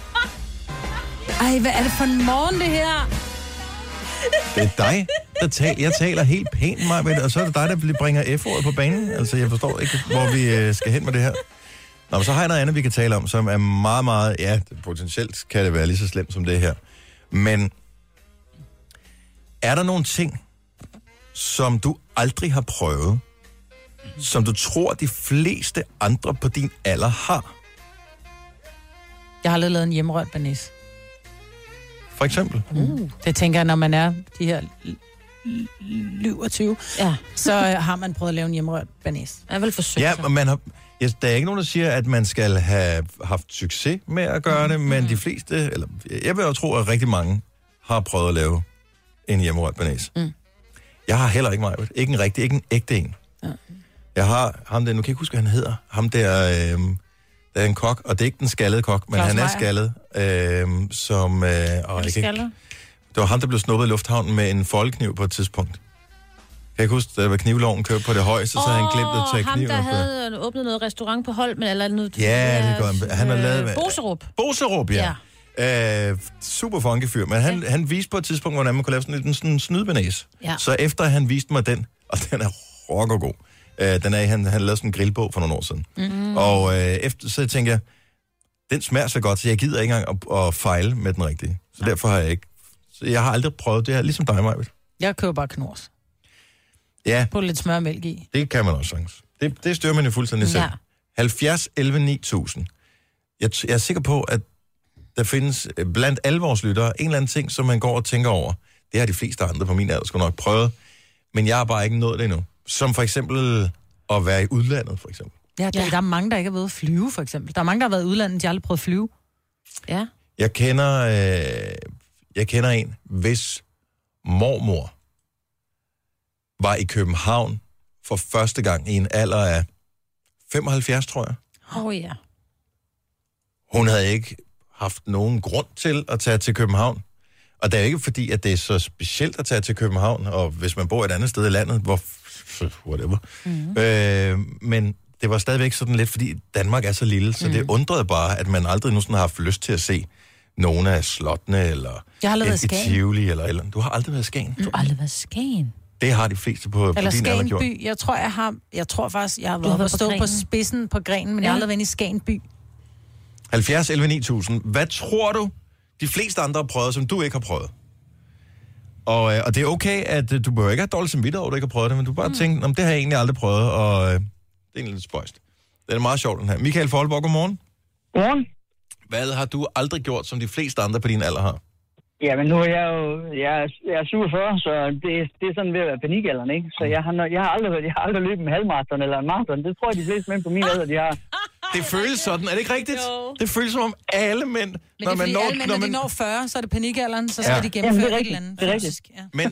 Ej, hvad er det for en morgen, det her? Det er dig, der taler. Jeg taler helt pænt, mig, og så er det dig, der bringer F-ordet på banen. Altså, jeg forstår ikke, hvor vi øh, skal hen med det her. Nå, men så har jeg noget andet, vi kan tale om, som er meget, meget... Ja, potentielt kan det være lige så slemt som det her. Men er der nogle ting, som du aldrig har prøvet, som du tror, de fleste andre på din alder har? Jeg har aldrig lavet en hjemmerørt banæs. For eksempel? Uh. Det tænker jeg, når man er de her 27, ja. så øh, har man prøvet at lave en hjemmerørt banæs. Jeg vil forsøge. Ja, og man har, ja, der er ikke nogen, der siger, at man skal have haft succes med at gøre det, men de fleste, eller jeg vil jo tro, at rigtig mange har prøvet at lave en hjemmerørt banæs. Mm. Jeg har heller ikke mig, ikke en rigtig, ikke en ægte en. Jeg har ham der, nu kan jeg ikke huske, hvad han hedder, ham der, øh, der er en kok, og det er ikke den skaldede kok, men Claus han er skaldet, øh, som, øh, og jeg kan det var ham, der blev snuppet i lufthavnen med en foldkniv på et tidspunkt. Kan jeg ikke huske, da knivloven kørte på det højeste, så havde han glemt at tage ham, kniven der op. på- havde åbnet noget restaurant på Holmen, eller noget... Ja, det er godt. Han har lavet... Øh, Boserup. Boserup, ja. ja. Øh, super funky fyr, men han, ja. han viste på et tidspunkt, hvordan man kunne lave sådan en sådan snydbenæs. Ja. Så efter han viste mig den, og den er rockergod, øh, den er, han, han lavede sådan en grillbog for nogle år siden. Mm. Og øh, efter, så tænker jeg, den smager så godt, så jeg gider ikke engang at, at fejle med den rigtige. Så derfor har jeg ikke... Så jeg har aldrig prøvet det her, ligesom dig, Maja. Jeg køber bare knors. Ja, På lidt smør og mælk i. det kan man også sagtens. Det, det styrer man jo fuldstændig selv. Ja. 70, 11, 9000. Jeg, t- jeg er sikker på, at der findes øh, blandt alle vores lyttere en eller anden ting, som man går og tænker over. Det har de fleste andre på min alder sgu nok prøvet, men jeg har bare ikke nået det endnu. Som for eksempel at være i udlandet, for eksempel. Ja, der, ja. der er mange, der ikke har været at flyve, for eksempel. Der er mange, der har været i udlandet, de har aldrig prøvet at flyve. Ja. Jeg kender, øh, jeg kender en, hvis mormor var i København for første gang i en alder af 75, tror jeg. Åh oh, ja. Hun havde ikke haft nogen grund til at tage til København. Og det er ikke fordi, at det er så specielt at tage til København, og hvis man bor et andet sted i landet, hvor whatever. Mm. Øh, men det var stadigvæk sådan lidt, fordi Danmark er så lille, så mm. det undrede bare, at man aldrig nogensinde har haft lyst til at se nogle af slottene, eller Jeg har aldrig været Skagen. Tivoli, eller, eller. Du har aldrig været Skagen. Du har aldrig været Skagen. Det har de fleste på, på Eller din alder Skagen gjort. by. Jeg tror, jeg har... Jeg tror faktisk, jeg har været, været været på stå på spidsen på grenen, men ja. jeg har aldrig været i Skagen by. 70 11 9000. Hvad tror du, de fleste andre har prøvet, som du ikke har prøvet? Og, øh, og det er okay, at øh, du behøver ikke have dårligt samvittighed over, at du ikke har prøvet det, men du bare mm. tænker, om det har jeg egentlig aldrig prøvet, og øh, det er egentlig lidt spøjst. Det er meget sjovt, den her. Michael Folborg, godmorgen. Godmorgen. Hvad har du aldrig gjort, som de fleste andre på din alder har? Jamen, nu er jeg jo jeg er, jeg er 47, så det, det er sådan ved at være panikalderen, ikke? Så jeg har, jeg har, aldrig, jeg har aldrig løbet en halvmarathon eller en marathon. Det tror jeg, de fleste mænd på min alder, de har. Det føles sådan, er det ikke rigtigt? Jo. Det føles som om alle mænd, Men det er fordi, alle mænd, når, de når 40, så er det panikalderen, så skal Ja. de gennemføre Jamen, et det er eller rigtigt. andet. Det er rigtigt. Ja. Men,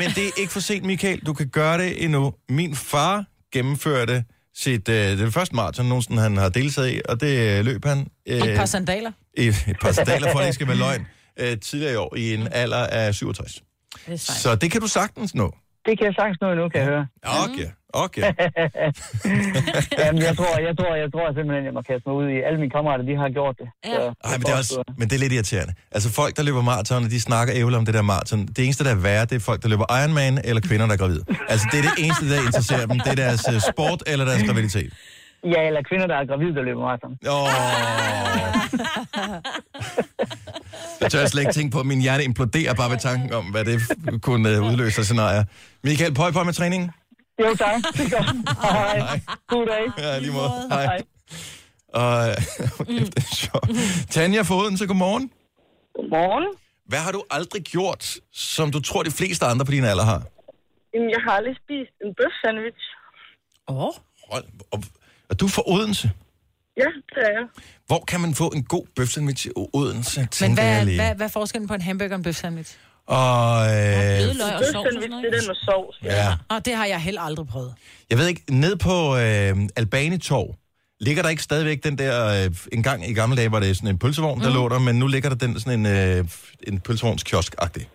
men det er ikke for sent, Michael. Du kan gøre det endnu. Min far gennemførte sit, øh, det første maraton nogensinde, han har deltaget i, og det øh, løb han... Øh, Et par sandaler. i et par sandaler, for at det ikke skal være løgn, øh, tidligere i år, i en alder af 67. Det. Så det kan du sagtens nå. Det kan jeg sagtens nå endnu, kan jeg høre. Okay, okay. Jamen, jeg tror, jeg tror, jeg tror simpelthen, jeg må kaste mig ud i. Alle mine kammerater, de har gjort det. Så, Ej, men det, er også, men det er lidt irriterende. Altså folk, der løber maraton, de snakker ævle om det der maraton. Det eneste, der er værre, det er folk, der løber Ironman, eller kvinder, der er gravide. Altså det er det eneste, der interesserer dem. Det er deres øh, sport eller deres graviditet. Ja, eller kvinder, der er gravide, der løber maraton. Åh. Jeg tør slet ikke tænke på, at min hjerte imploderer bare ved tanken om, hvad det kunne øh, udløse af scenarier. Michael, prøv på med træningen. Jo, tak. Det er godt. Hej. God dag. Ja, lige måde. Hej. Og okay, det er sjovt. Tanja fra Odense, godmorgen. Godmorgen. Hvad har du aldrig gjort, som du tror, de fleste andre på din alder har? Jamen, jeg har aldrig spist en bøf sandwich. Åh. Oh. Hold, og, og du er fra Odense. Ja, det er jeg. Hvor kan man få en god bøfsandwich i Odense, Men hvad, lige. hvad, hvad er forskellen på en hamburger og en bøf sandwich? Og, øh, og Bøf sovs og noget, det er den med sovs. ja. Og det har jeg heller aldrig prøvet. Jeg ved ikke, ned på øh, Albanitorv, ligger der ikke stadigvæk den der, øh, en gang i gamle dage var det sådan en pølsevogn, der Mm. lå der, men nu ligger der den sådan en, øh, en pølsevognskiosk-agtig.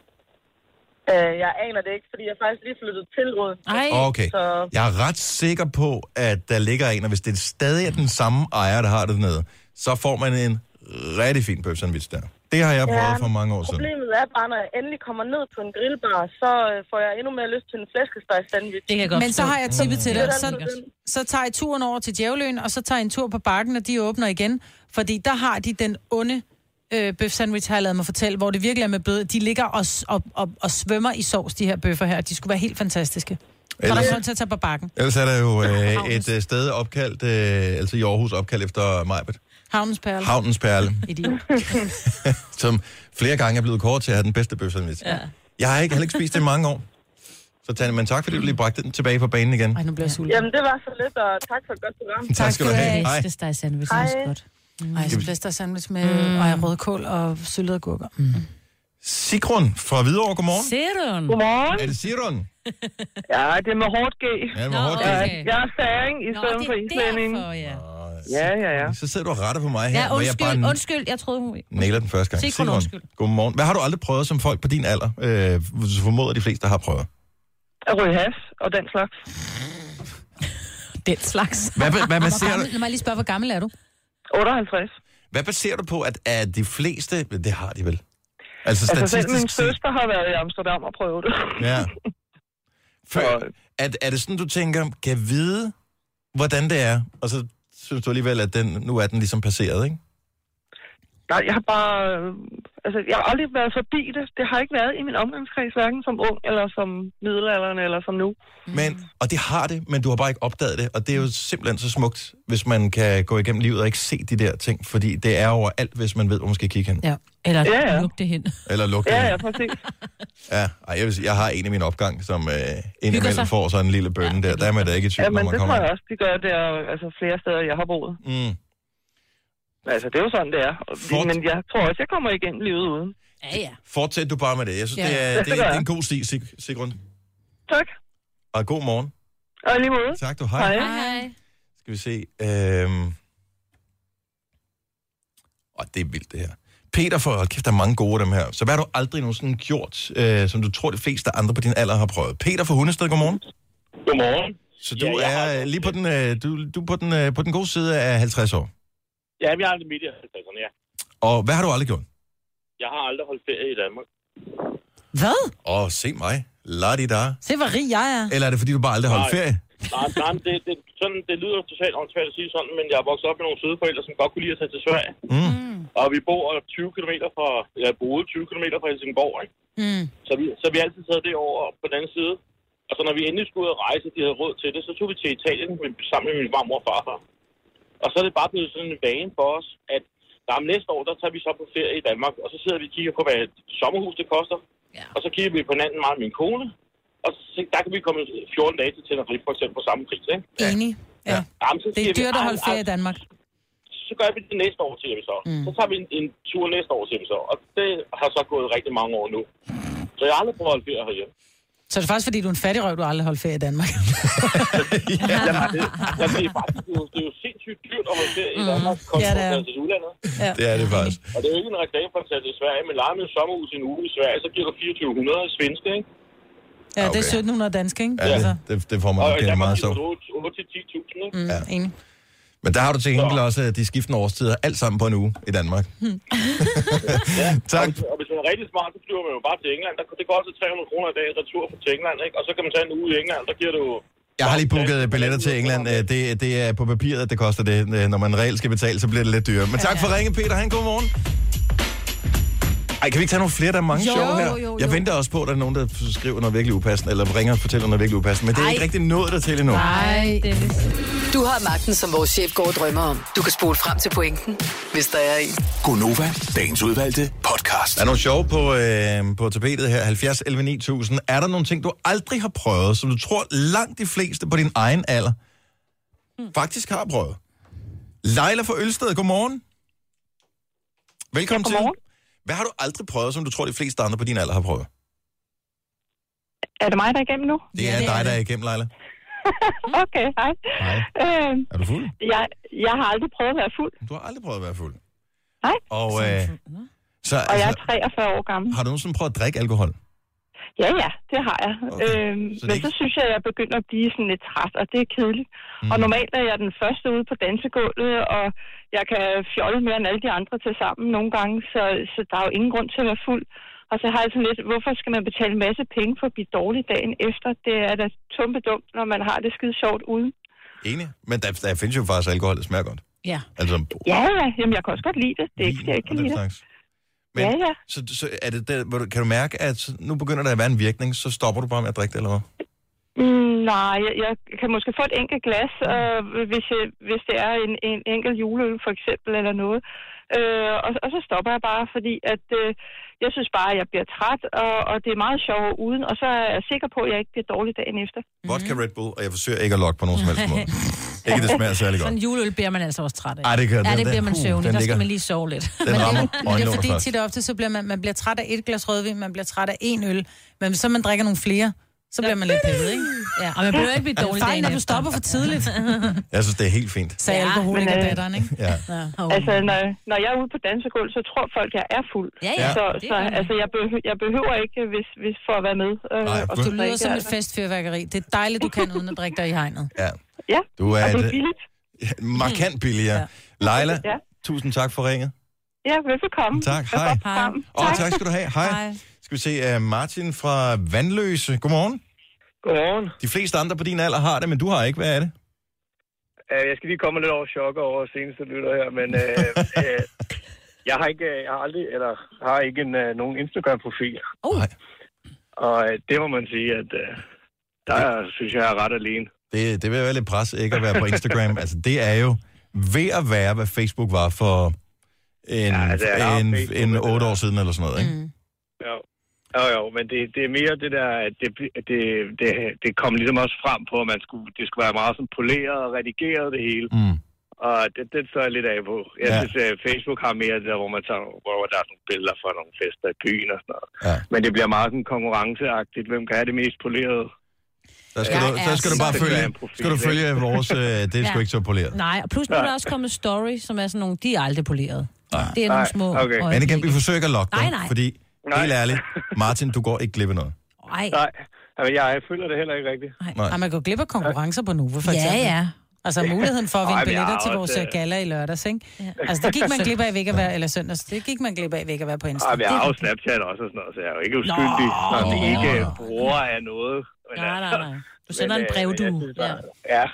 Øh, jeg aner det ikke, fordi jeg er faktisk lige flyttet til Odense. Ej. Okay. Så Jeg er ret sikker på, at der ligger en, og hvis det stadig er den samme ejer, der har det nede, så får man en rigtig fin pølsesandwich der. Det har jeg prøvet for mange år siden. problemet er bare, når jeg endelig kommer ned på en grillbar, så øh, får jeg endnu mere lyst til en flæskesteg sandwich. Det kan jeg godt Men så har jeg tippet til dig. Det Så, så tager I turen over til Djævløen, og så tager I en tur på bakken, og de åbner igen. Fordi der har de den onde øh, bøf sandwich, har jeg lavet mig fortælle, hvor det virkelig er med blød. De ligger og, og, og, og svømmer i sovs, de her bøffer her. De skulle være helt fantastiske. Så der Ellers- er grund til at tage på bakken. Ellers er der jo øh, et øh, sted opkaldt, øh, altså i Aarhus opkaldt efter Majbet. Havnens Perle. Havnens Perle, Idiot. som flere gange er blevet kort til at have den bedste bøfsandwich. Ja. Jeg har ikke heller ikke spist det i mange år. Så Tanja, men tak fordi du lige bragte den tilbage på banen igen. Ej, nu bliver jeg sulten. Jamen, det var så lidt, og tak for et godt program. Tak skal du have. Hej. Flæskesteg sandwich, Hej. er også Ej, så blæster sandwich med mm. og rødkål og syltede agurker. Mm. Sigrun fra Hvidovre, godmorgen. Sigrun. Godmorgen. Er det Sigrun? Ja, det er med hårdt G. Ja, med hårdt G. Jeg, Okay. jeg er færing i Nå, stedet det for er islænding. derfor, ja. Ja, ja, ja. Så sidder du og retter på mig her, Ja, hvor jeg undskyld, bare undskyld. Jeg troede, hun... nailer den første gang. Sigrun, undskyld. godmorgen. Hvad har du aldrig prøvet som folk på din alder? Øh, du formoder, de fleste har prøvet. At ryge has og den slags. Den slags. Hvad, hvad, hvad, Hvor baserer du, gammel, lad mig lige spørge, hvor gammel er du? 58. hvad baserer du på, at, at de fleste... Det har de vel. Altså Altså, selv statistisk min søster har været i Amsterdam og prøvet det. Ja. Før, er, er det sådan, du tænker, kan vide, hvordan det er? Og så synes du alligevel, at den, nu er den ligesom passeret, ikke? Nej, jeg har bare... øh, Altså, jeg har aldrig været forbi det. Det har ikke været i min omgangskreds, hverken som ung, eller som middelalderen, eller som nu. Men, og det har det, men du har bare ikke opdaget det. Og det er jo simpelthen så smukt, hvis man kan gå igennem livet og ikke se de der ting. Fordi det er overalt, hvis man ved, hvor man skal kigge hen. Ja. Eller Ja, ja. lugte hen. Eller lugte Ja, hen. ja, præcis. Ja, ej, jeg, vil sige, jeg har en i min opgang, som øh, indimellem får sådan en lille bønne der. Der er man da ikke i tvivl, Ja, når men man det kommer tror jeg også, de gør der altså flere steder, jeg har boet. Mm. Altså, det er jo sådan, det er. Fort- Men jeg tror også, jeg kommer igennem livet uden. Ja, ja. Fortsæt du bare med det. Jeg synes, Ja. det, er, Det det, er, er en god sti, Sig- Sigrun. Tak. Og god morgen. Og lige måde. Tak, du. Hej. Hej. Hej. Skal vi se. Øhm... Åh, det er vildt, det her. Peter, for hold kæft, der er mange gode af dem her. Så hvad har du aldrig nogensinde gjort, øh, som du tror, de fleste andre på din alder har prøvet? Peter fra Hundested, godmorgen. Godmorgen. Så du Ja, er har- øh, lige på den, øh, du, du på, den, øh, på den gode side af 50 år. Ja, jeg er aldrig midt i 50'erne, ja. Og hvad har du aldrig gjort? Jeg har aldrig holdt ferie i Danmark. Hvad? Åh, se mig. La di da. Se, hvor rig jeg er. Eller er det, fordi du bare aldrig har holdt ferie? Nej, nej det, det, sådan, det lyder totalt åndssvagt at sige sådan, men jeg er vokset op med nogle søde forældre, som godt kunne lide at tage til Sverige. Mm. Og vi bor 20 km fra, jeg boede 20 km fra Helsingborg, ikke? Mm. Så vi, så vi altid taget det over på den anden side. Og så når vi endelig skulle ud og rejse, de havde råd til det, så tog vi til Italien med, sammen med min farmor og farfar. Og så er det bare blevet sådan en vane for os, at der om næste år, der tager vi så på ferie i Danmark, og så sidder vi og kigger på, hvad et sommerhus det koster. Ja. Og så kigger vi på hinanden meget med min kone, og så, der kan vi komme 14 dage til Tenerife for eksempel på samme pris, ikke? Enig. Ja. Jamen, så Det er dyrt at "Ej, holde ferie i Danmark. så gør vi det næste år, siger vi så. Mm. Så tager vi en, en tur næste år, siger vi så. Og det har så gået rigtig mange år nu. Så jeg har aldrig prøvet at holde ferie herhjemme. Så er det faktisk, fordi du er en fattig røv, du aldrig holdt ferie i Danmark. Jamen, det, jamen, det, er faktisk, det, er jo, det er jo sindssygt dyrt at holde ferie i Danmark, kontra Ja, det er. til udlandet. Ja. Det er det faktisk. Og det er jo ikke en reklame for at tage til Sverige, men leger med et sommerhus i en uge i Sverige, så giver du 2400 svenske, ikke? Ja, det er 1700 danske, ikke? Ja, det, det, det får man Og nok det meget så. du 8-10.000, ikke? Mm, Ja. Enig. Men der har du til gengæld også øh, de skiftende årstider, alt sammen på en uge i Danmark. Ja, Tak. Og hvis, og hvis man er rigtig smart, så flyver man jo bare til England. Der, det koster 300 kroner i dag retur fra til England, ikke? Og så kan man tage en uge i England, der giver du... Jeg har lige booket billetter til England. Øh, Det, det er på papiret, at det koster det. Når man reelt skal betale, så bliver det lidt dyrere. Men tak for ringen, Peter. Han god morgen. Ej, kan vi ikke tage nogle flere? Der er mange Jo, sjove her. jo, jo, Jeg jo. venter også på, at der er nogen, der skriver noget virkelig upassende, eller ringer og fortæller noget virkelig upassende. Men det er Ej. ikke rigtig nået der til endnu. Nej, er Du har magten, som vores chef går og drømmer om. Du kan spole frem til pointen, hvis der er en. Gonova, dagens udvalgte podcast. Der er nogle sjove på, øh, på tapetet her. 70 11 9000. Er der nogle ting, du aldrig har prøvet, som du tror langt de fleste på din egen alder faktisk har prøvet? Leila fra Ølsted, godmorgen. Velkommen Ja, godmorgen. til. Hvad har du aldrig prøvet, som du tror, de fleste andre på din alder har prøvet? Er det mig, der er igennem nu? Det er dig, der er igennem, Leila. okay, hej. Hej. Øh, Er du fuld? jeg, jeg har aldrig prøvet at være fuld. Du har aldrig prøvet at være fuld. Nej. Og, øh, så, Og jeg altså, er 43 år gammel. har du nogensinde prøvet at drikke alkohol? Ja, ja, det har jeg. Okay. Øhm, Så det men ikke- så synes jeg, at jeg begynder at blive sådan lidt træt, og det er kedeligt. Mm. Og normalt er jeg den første ude på dansegulvet, og jeg kan fjolle mere end alle de andre til sammen nogle gange, så, så der er jo ingen grund til at være fuld. Og så har jeg sådan lidt, hvorfor skal man betale en masse penge for at blive dårlig dagen efter? Det er da tumpe dumt, når man har det skide sjovt uden. Enig. Men der, der findes jo faktisk alkohol, der smager godt. Ja. Altså, Ja, ja, jamen jeg kan også godt lide det. Det er ikke, jeg ikke kan lide det. slags. Men, Ja, ja. Så, så er det der, hvor du, kan du mærke, at nu begynder der at være en virkning, så stopper du bare med at drikke det, eller hvad? Mm, nej, jeg, jeg kan måske få et enkelt glas, øh, hvis, jeg, hvis det er en, en enkelt juleøl for eksempel eller noget. Øh, og, og så stopper jeg bare, fordi at øh, jeg synes bare, at jeg bliver træt, og, og det er meget sjovere uden, og så er jeg sikker på, at jeg ikke bliver dårlig dagen efter. Vodka Red Bull, og jeg forsøger ikke at lokke på nogen som helst måde. ikke, det smager særlig godt. Sådan en juleøl bliver man altså også træt af. Ej, det gør Ja, den. det bliver man Den- søvnig. den Der skal man lige sove lidt. Den rammer Men det er fordi tit og ofte, så bliver man, man bliver træt af et glas rødvin, man bliver træt af en øl. Men så man drikker nogle flere, så bliver man lidt pævet, ikke? Ja, og man behøver ikke blive dårlig er, dagen at du stopper for tidligt. Jeg synes, det er helt fint. Sagde Ja, alkoholiker men, øh, datteren, ikke? Ja. Ja. Altså, når, når jeg er ude på dansegulv, så tror folk, jeg er fuld. Ja, ja, Så, så altså, jeg, behøver, jeg behøver ikke, hvis, hvis for at være med. Øh, Nej, og du- så lyder som et altså. festfyrværkeri. Det er dejligt, du kan uden at drikke dig i hegnet. Ja. Ja, Du er og det et, er billigt. markant billigere. Leila, Ja. tusind tak for ringet. Ja, velbekomme. Tak, hej. program. Og tak skal du have. Hej. Hej. Skal vi se, uh, Martin fra Vandløse. Godmorgen. Godmorgen. De fleste andre på din alder har det, men du har ikke. Hvad er det? Uh, jeg skal lige komme lidt over chok over seneste lytter her, men uh, uh, jeg har ikke, jeg har aldrig, eller har ikke en, uh, nogen Instagram-profil. Oh. Og uh, det må man sige, at uh, der synes jeg, jeg er ret alene. Det, det vil være lidt pres ikke at være på Instagram. altså, det er jo ved at være, hvad Facebook var for en, Ja, altså, en, Facebook, en men det 8 er- år siden eller sådan noget, ikke? Mm. Jo, jo, jo men det, det er mere det der, at det, det, det, det kom ligesom også frem på, at man skulle, det skulle være meget sådan poleret og redigeret det hele. Mm. Og det, det står jeg lidt af på. Jeg Ja. ja. synes, at Facebook har mere det der, hvor, man tager, hvor der er nogle billeder fra nogle fester i byen og sådan noget. Ja. Men det bliver meget sådan konkurrenceagtigt. Hvem kan have det mest polerede? Der skal, Jeg du, er så skal du bare så følge, Instagram-profil, skal du følge ikke? vores, øh, det er sgu Ja. ikke så poleret. Nej, og plus nu er der også kommet story, som er sådan nogle, de er aldrig poleret. Det er nogle Nej, små okay. Men igen, vi forsøger ikke at lokke dig, Nej, nej. fordi, Nej. helt ærligt, Martin, du går ikke glip af noget. Ej. Nej, altså, jeg, jeg føler det heller ikke rigtigt. Nej. Ej, man går glip af konkurrencer på Nova, for Ja, eksempel. ja. Altså muligheden for at vinde billetter til vores øh, øh, gala i lørdags, ikke? Altså det gik man glip af ikke at være, eller søndags, det gik man glip af ikke at være på Insta. Ej, jeg Det- har jo Snapchat også og sådan noget, så jeg er jo ikke uskyldig, når vi ikke bruger af noget. Men Nej, nej, altså- nej. Du sender men, en øh, brev, du. synes Ja. Ja,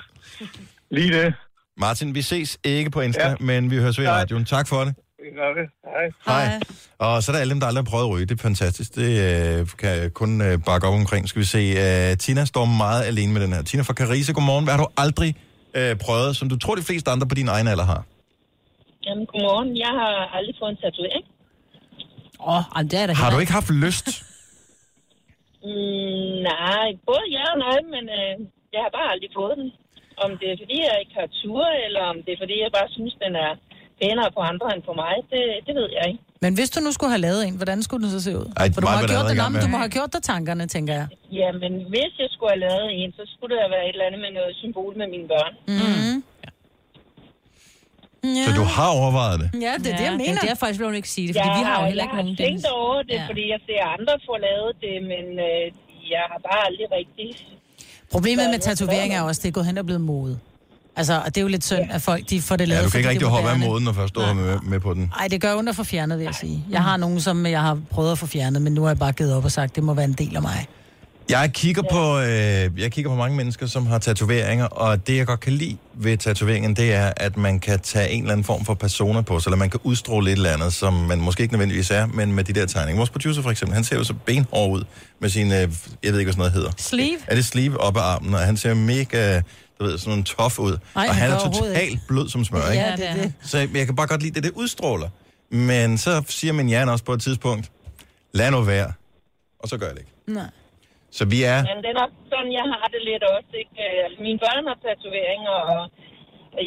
lige det. Martin, vi ses ikke på Insta, Ja. men vi høres ved i Nej. radioen. Tak for det. Det. Hej. Hej. Og så er der alle dem, der aldrig har prøvet at ryge. Det er fantastisk. Det øh, kan jeg kun øh, bakke op omkring. Skal vi se. Øh, Tina står meget alene med den her. Tina fra Carise, godmorgen. Hvad har du aldrig øh, prøvet, som du tror, de fleste andre på din egen alder har? Jamen, godmorgen. Jeg har aldrig fået en tatovering. Åh, oh, det er da Har du ikke haft lyst? Mm, nej, både ja og nej, men øh, jeg har bare aldrig fået den. Om det er, fordi jeg ikke har tur, eller om det er, fordi jeg bare synes, den er pænere på andre end på mig, det, det ved jeg ikke. Men hvis du nu skulle have lavet en, hvordan skulle den så se ud? Ej, For du må, have gjort gang men du må have gjort dig tankerne, tænker jeg. Ja, men hvis jeg skulle have lavet en, så skulle det have været et eller andet med noget symbol med mine børn. Mm. Så du har overvejet det? Ja, det er det, jeg mener. Det er derfor, jeg vil ikke sige det, fordi jeg vi har jo heller ikke nogen Jeg har tænkt over det, Ja. ja. fordi jeg ser andre få lavet det, men øh, jeg har bare aldrig rigtig... Problemet med tatovering er også, at det er gået hen og blevet mode. Altså, og det er jo lidt synd, at folk de får det lavet. Ja, du kan ikke rigtig hoppe af moden, når først du er med, med på den. Ej, det gør at få fjernet, vil jeg sige. Jeg har nogen, som jeg har prøvet at få fjernet, men nu har jeg bare givet op og sagt, det må være en del af mig. Jeg kigger, på, øh, jeg kigger på mange mennesker, som har tatoveringer, og det, jeg godt kan lide ved tatoveringen, det er, at man kan tage en eller anden form for persona på sig, eller man kan udstråle et eller andet, som man måske ikke nødvendigvis er, men med de der tegninger. Vores producer for eksempel, han ser jo så benhård ud med sin, øh, jeg ved ikke, hvad sådan noget hedder. Sleeve? Er det sleeve op ad armen, og han ser mega, du ved, sådan en tof ud. Ej, og han er totalt blød som smør, ikke? Ja, det er det. Så jeg kan bare godt lide det, det udstråler. Men så siger min hjerne også på et tidspunkt, lad nu være. Og så gør jeg det ikke. Nej. Så vi er... Men det er nok sådan, jeg har det lidt også. Ikke? Øh, Altså, mine børn har tatoveringer, og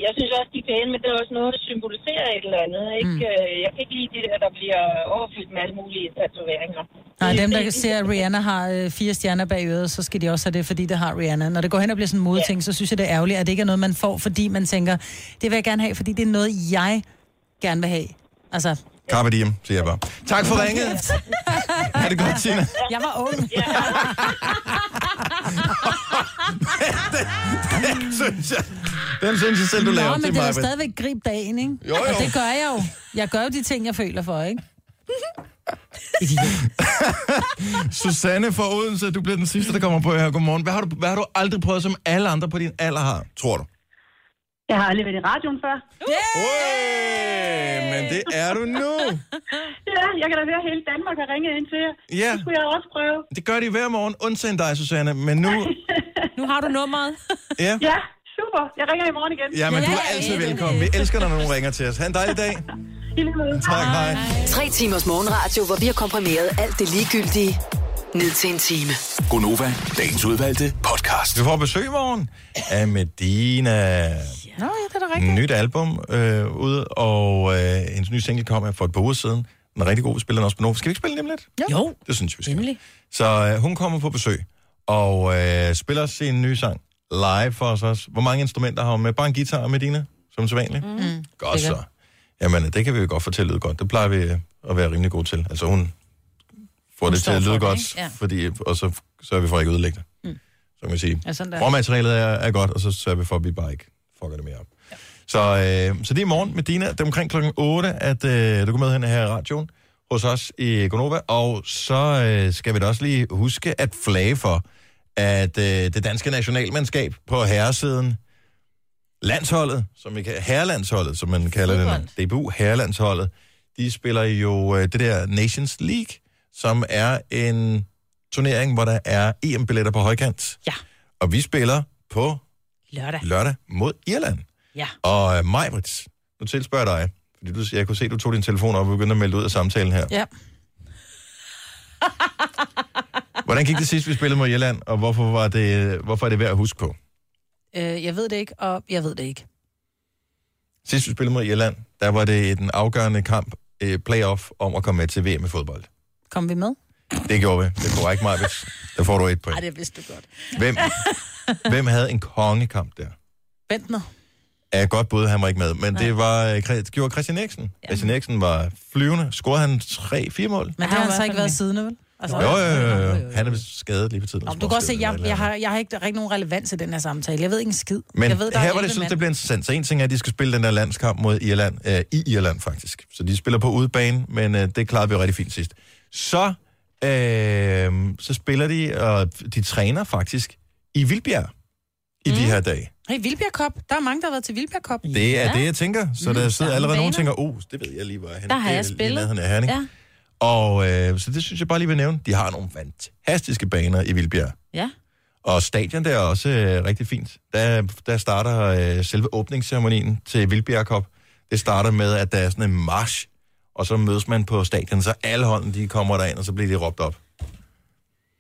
jeg synes også, de er pæne, men det er også noget, der symboliserer et eller andet. Ikke? Mm. Jeg kan ikke lide de der, der bliver overfyldt med alle mulige tatoveringer. Nej, dem, der Det- ser, at Rihanna har øh, fire stjerner bag øret, så skal de også have det, fordi det har Rihanna. Når det går hen og bliver sådan en modeting, så synes jeg, det er ærgerligt, at det ikke er noget, man får, fordi man tænker, det vil jeg gerne have, fordi det er noget, jeg gerne vil have. Altså, Carpe diem, siger jeg bare. Tak for ringet. Ha' det godt, Tina. jeg var ung. Den synes jeg, den synes jeg selv, du laver Nå, men det er da stadigvæk grib dagen, ikke? Jo, jo. Og det gør jeg jo. Jeg gør jo de ting, jeg føler for, ikke? Susanne fra Odense, du bliver den sidste, der kommer på her. Godmorgen. Hvad har, du, hvad har du aldrig prøvet, som alle andre på din alder har, tror du? Jeg har aldrig været i radioen før. Yeah! Men det er du nu. Ja, jeg kan da høre, at hele Danmark har ringet ind til jer. Ja. Det skulle jeg også prøve. Det gør de hver morgen, undtagen dig, Susanne. Men nu... Nu har du nummeret. Ja. Ja, super. Jeg ringer i morgen igen. Ja, men du er altid velkommen. Vi elsker, når nogen ringer til os. Ha' en dejlig dag. Tak, hej. Tre timers morgenradio, hvor vi har komprimeret alt det ligegyldige ned til en time. Gonova, dagens udvalgte podcast. Vi får besøg i morgen af Medina. Nå, ja, det er da rigtigt. Nyt album øh, ude, og øh, hendes nye single kom her for et par uger siden. Den er rigtig god, vi spiller den også på Nova. Skal vi ikke spille den lidt? Jo. Det synes jeg, vi skal. Endelig. Så øh, hun kommer på besøg, og øh, spiller sin nye sang live for os også. Hvor mange instrumenter har hun med? Bare en guitar, Medina, som så vanligt? Mm. Godt så. Jamen, det kan vi jo godt fortælle ud godt. Det plejer vi øh, at være rimelig gode til. Altså, hun får Hun det til at lyde godt? Ja. fordi, og så sørger vi for at ikke ødelægge det. Mm. Så kan vi sige. Råmaterialet er, er godt, og så sørger vi for, at vi bare ikke fucker det mere op. Ja. Så, øh, så det er i morgen med Dina. Det er omkring klokken 8, at øh, du går med hen her i radioen hos os i Gonova. Og så øh, skal vi da også lige huske at flage for, at øh, det danske nationalmandskab på herresiden, landsholdet, som vi kan, herrelandsholdet, som man kalder det, DBU herrelandsholdet, de spiller jo øh, det der Nations League, som er en turnering, hvor der er EM-billetter på højkant. Ja. Og vi spiller på Lørdag. lørdag mod Irland. Ja. Og uh, Majbrits, nu tilspørger jeg dig, fordi du, jeg kunne se, at du tog din telefon op og begyndte at melde ud af samtalen her. Ja. Hvordan gik det sidst, vi spillede mod Irland, og hvorfor, var det, hvorfor er det værd at huske på? Øh, jeg ved det ikke, og jeg ved det ikke. Sidst vi spillede mod Irland, der var det en afgørende kamp, eh, playoff, om at komme med til VM i fodbold. Kom vi med? Det gjorde vi. Det er korrekt, Majbrits. Der får du et point. Nej, det vidste du godt. Hvem, hvem havde en kongekamp der? Bentner. er godt bud, han var ikke med. Men Nej. det var øh, det gjorde Christian Eriksen. Ja. Christian Eriksen var flyvende. Scorede han 3-4 mål? Men det har han så ikke været siddende, vel? Altså, jo, jo, jo, jo. Han er skadet lige på tiden. Nå, du kan godt se, jeg, jeg, har, jeg har ikke rigtig nogen relevans i den her samtale. Jeg ved ikke en skid. Men jeg ved, der her er var det, synes det bliver interessant. Så en ting er, at de skal spille den der landskamp mod Irland, øh, i Irland faktisk. Så de spiller på udebane, men øh, det klarede vi jo rigtig fint sidst. Så, øh, så spiller de, og de træner faktisk i Vildbjerg i mm. de her dage. Hey, Vildbjerg Cup. Der er mange, der har været til Vildbjerg Cup. Det er ja. det, jeg tænker. Så der sidder der er allerede nogen og baner. tænker, oh, det ved jeg lige, hvor er henne. Der har er jeg spillet. nærheden af Herning. Ja. Og øh, så det synes jeg bare lige vil nævne. De har nogle fantastiske baner i Vildbjerg. Ja. Og stadion der er også øh, rigtig fint. Der, der starter øh, selve åbningsceremonien til Vildbjerg Cup. Det starter med, at der er sådan en march, og så mødes man på stadion, så alle hånden de kommer derind, og så bliver de råbt op.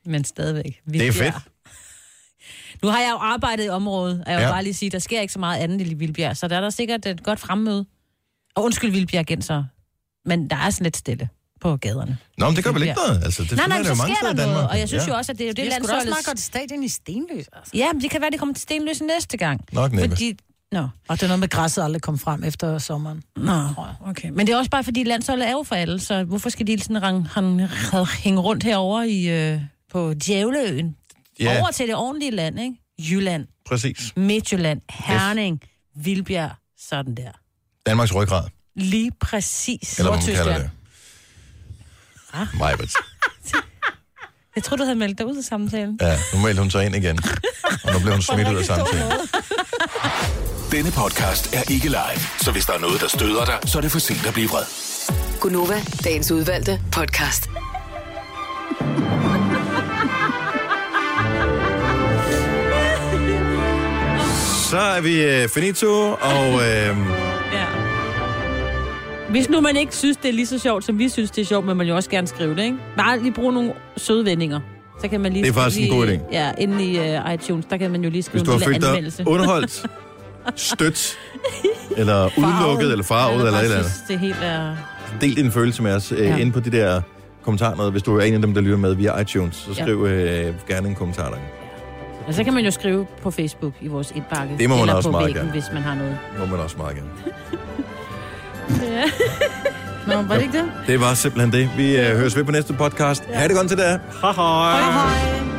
Men stadigvæk. Det er fedt. Nu har jeg jo arbejdet i området, og jeg vil Ja. bare lige sige, der sker ikke så meget andet i Vildbjerg, så der er der sikkert et godt fremmøde. Og undskyld Vildbjerg så. Men der er sådan lidt stille på gaderne. Nå, men det gør vel ikke noget? Altså, det nej, nej, er så sker der noget, Danmark. og jeg synes Ja. jo også, at det er jo det, Det er sgu da også landsholdet... meget godt stadion i Stenløs. Altså. Ja, men det kan være, de kommer til Stenløse næste gang. Nok næppe. Fordi... Nå. Og det er noget med, græsset aldrig kom frem efter sommeren. Nå, okay. Men det er også bare, fordi landsholdet er jo for alle, så hvorfor skal de sådan rang, han, hænge rundt herover i, øh, på Djævleøen? Ja. Over til det ordentlige land, ikke? Jylland, Præcis. Midtjylland, Herning, Vildbjerg, sådan der. Danmarks ryggrad, Lige præcis. eller hvad man kalder det. Ah. Majbert. Jeg tror du havde meldt dig ud af samtalen. Ja, nu meldte hun sig ind igen. Og nu blev hun smidt ud af samtalen. Denne podcast er ikke live, så hvis der er noget, der støder dig, så er det for sent at blive vred. Gunova, dagens udvalgte podcast. Så er vi øh, finito, og øh, Ja. Hvis nu man ikke synes, det er lige så sjovt, som vi synes, det er sjovt, men man jo også gerne skrive det, ikke? Bare lige bruge nogle søde vendinger. Så kan man lige Det er faktisk en god idé. Ja, inde i uh, iTunes, der kan man jo lige skrive hvis du har en følt lille dig anmeldelse. underholdt, stødt, eller udelukket, eller farvet, eller, et eller andet, det helt er... del din følelse med os øh, Ja. inde på de der kommentarer. Hvis du er en af dem, der lytter med via iTunes, så Ja. skriv øh, gerne en kommentar der. Og så kan man jo skrive på Facebook i vores indbakke. Det må man eller også på meget væggen, gerne. hvis man har noget. Må man også meget gerne. Ja. Nå, var det ikke det? Det var simpelthen det. Vi øh, høres ved på næste podcast. Ja. Ha' det godt til det. Hej hej. hej.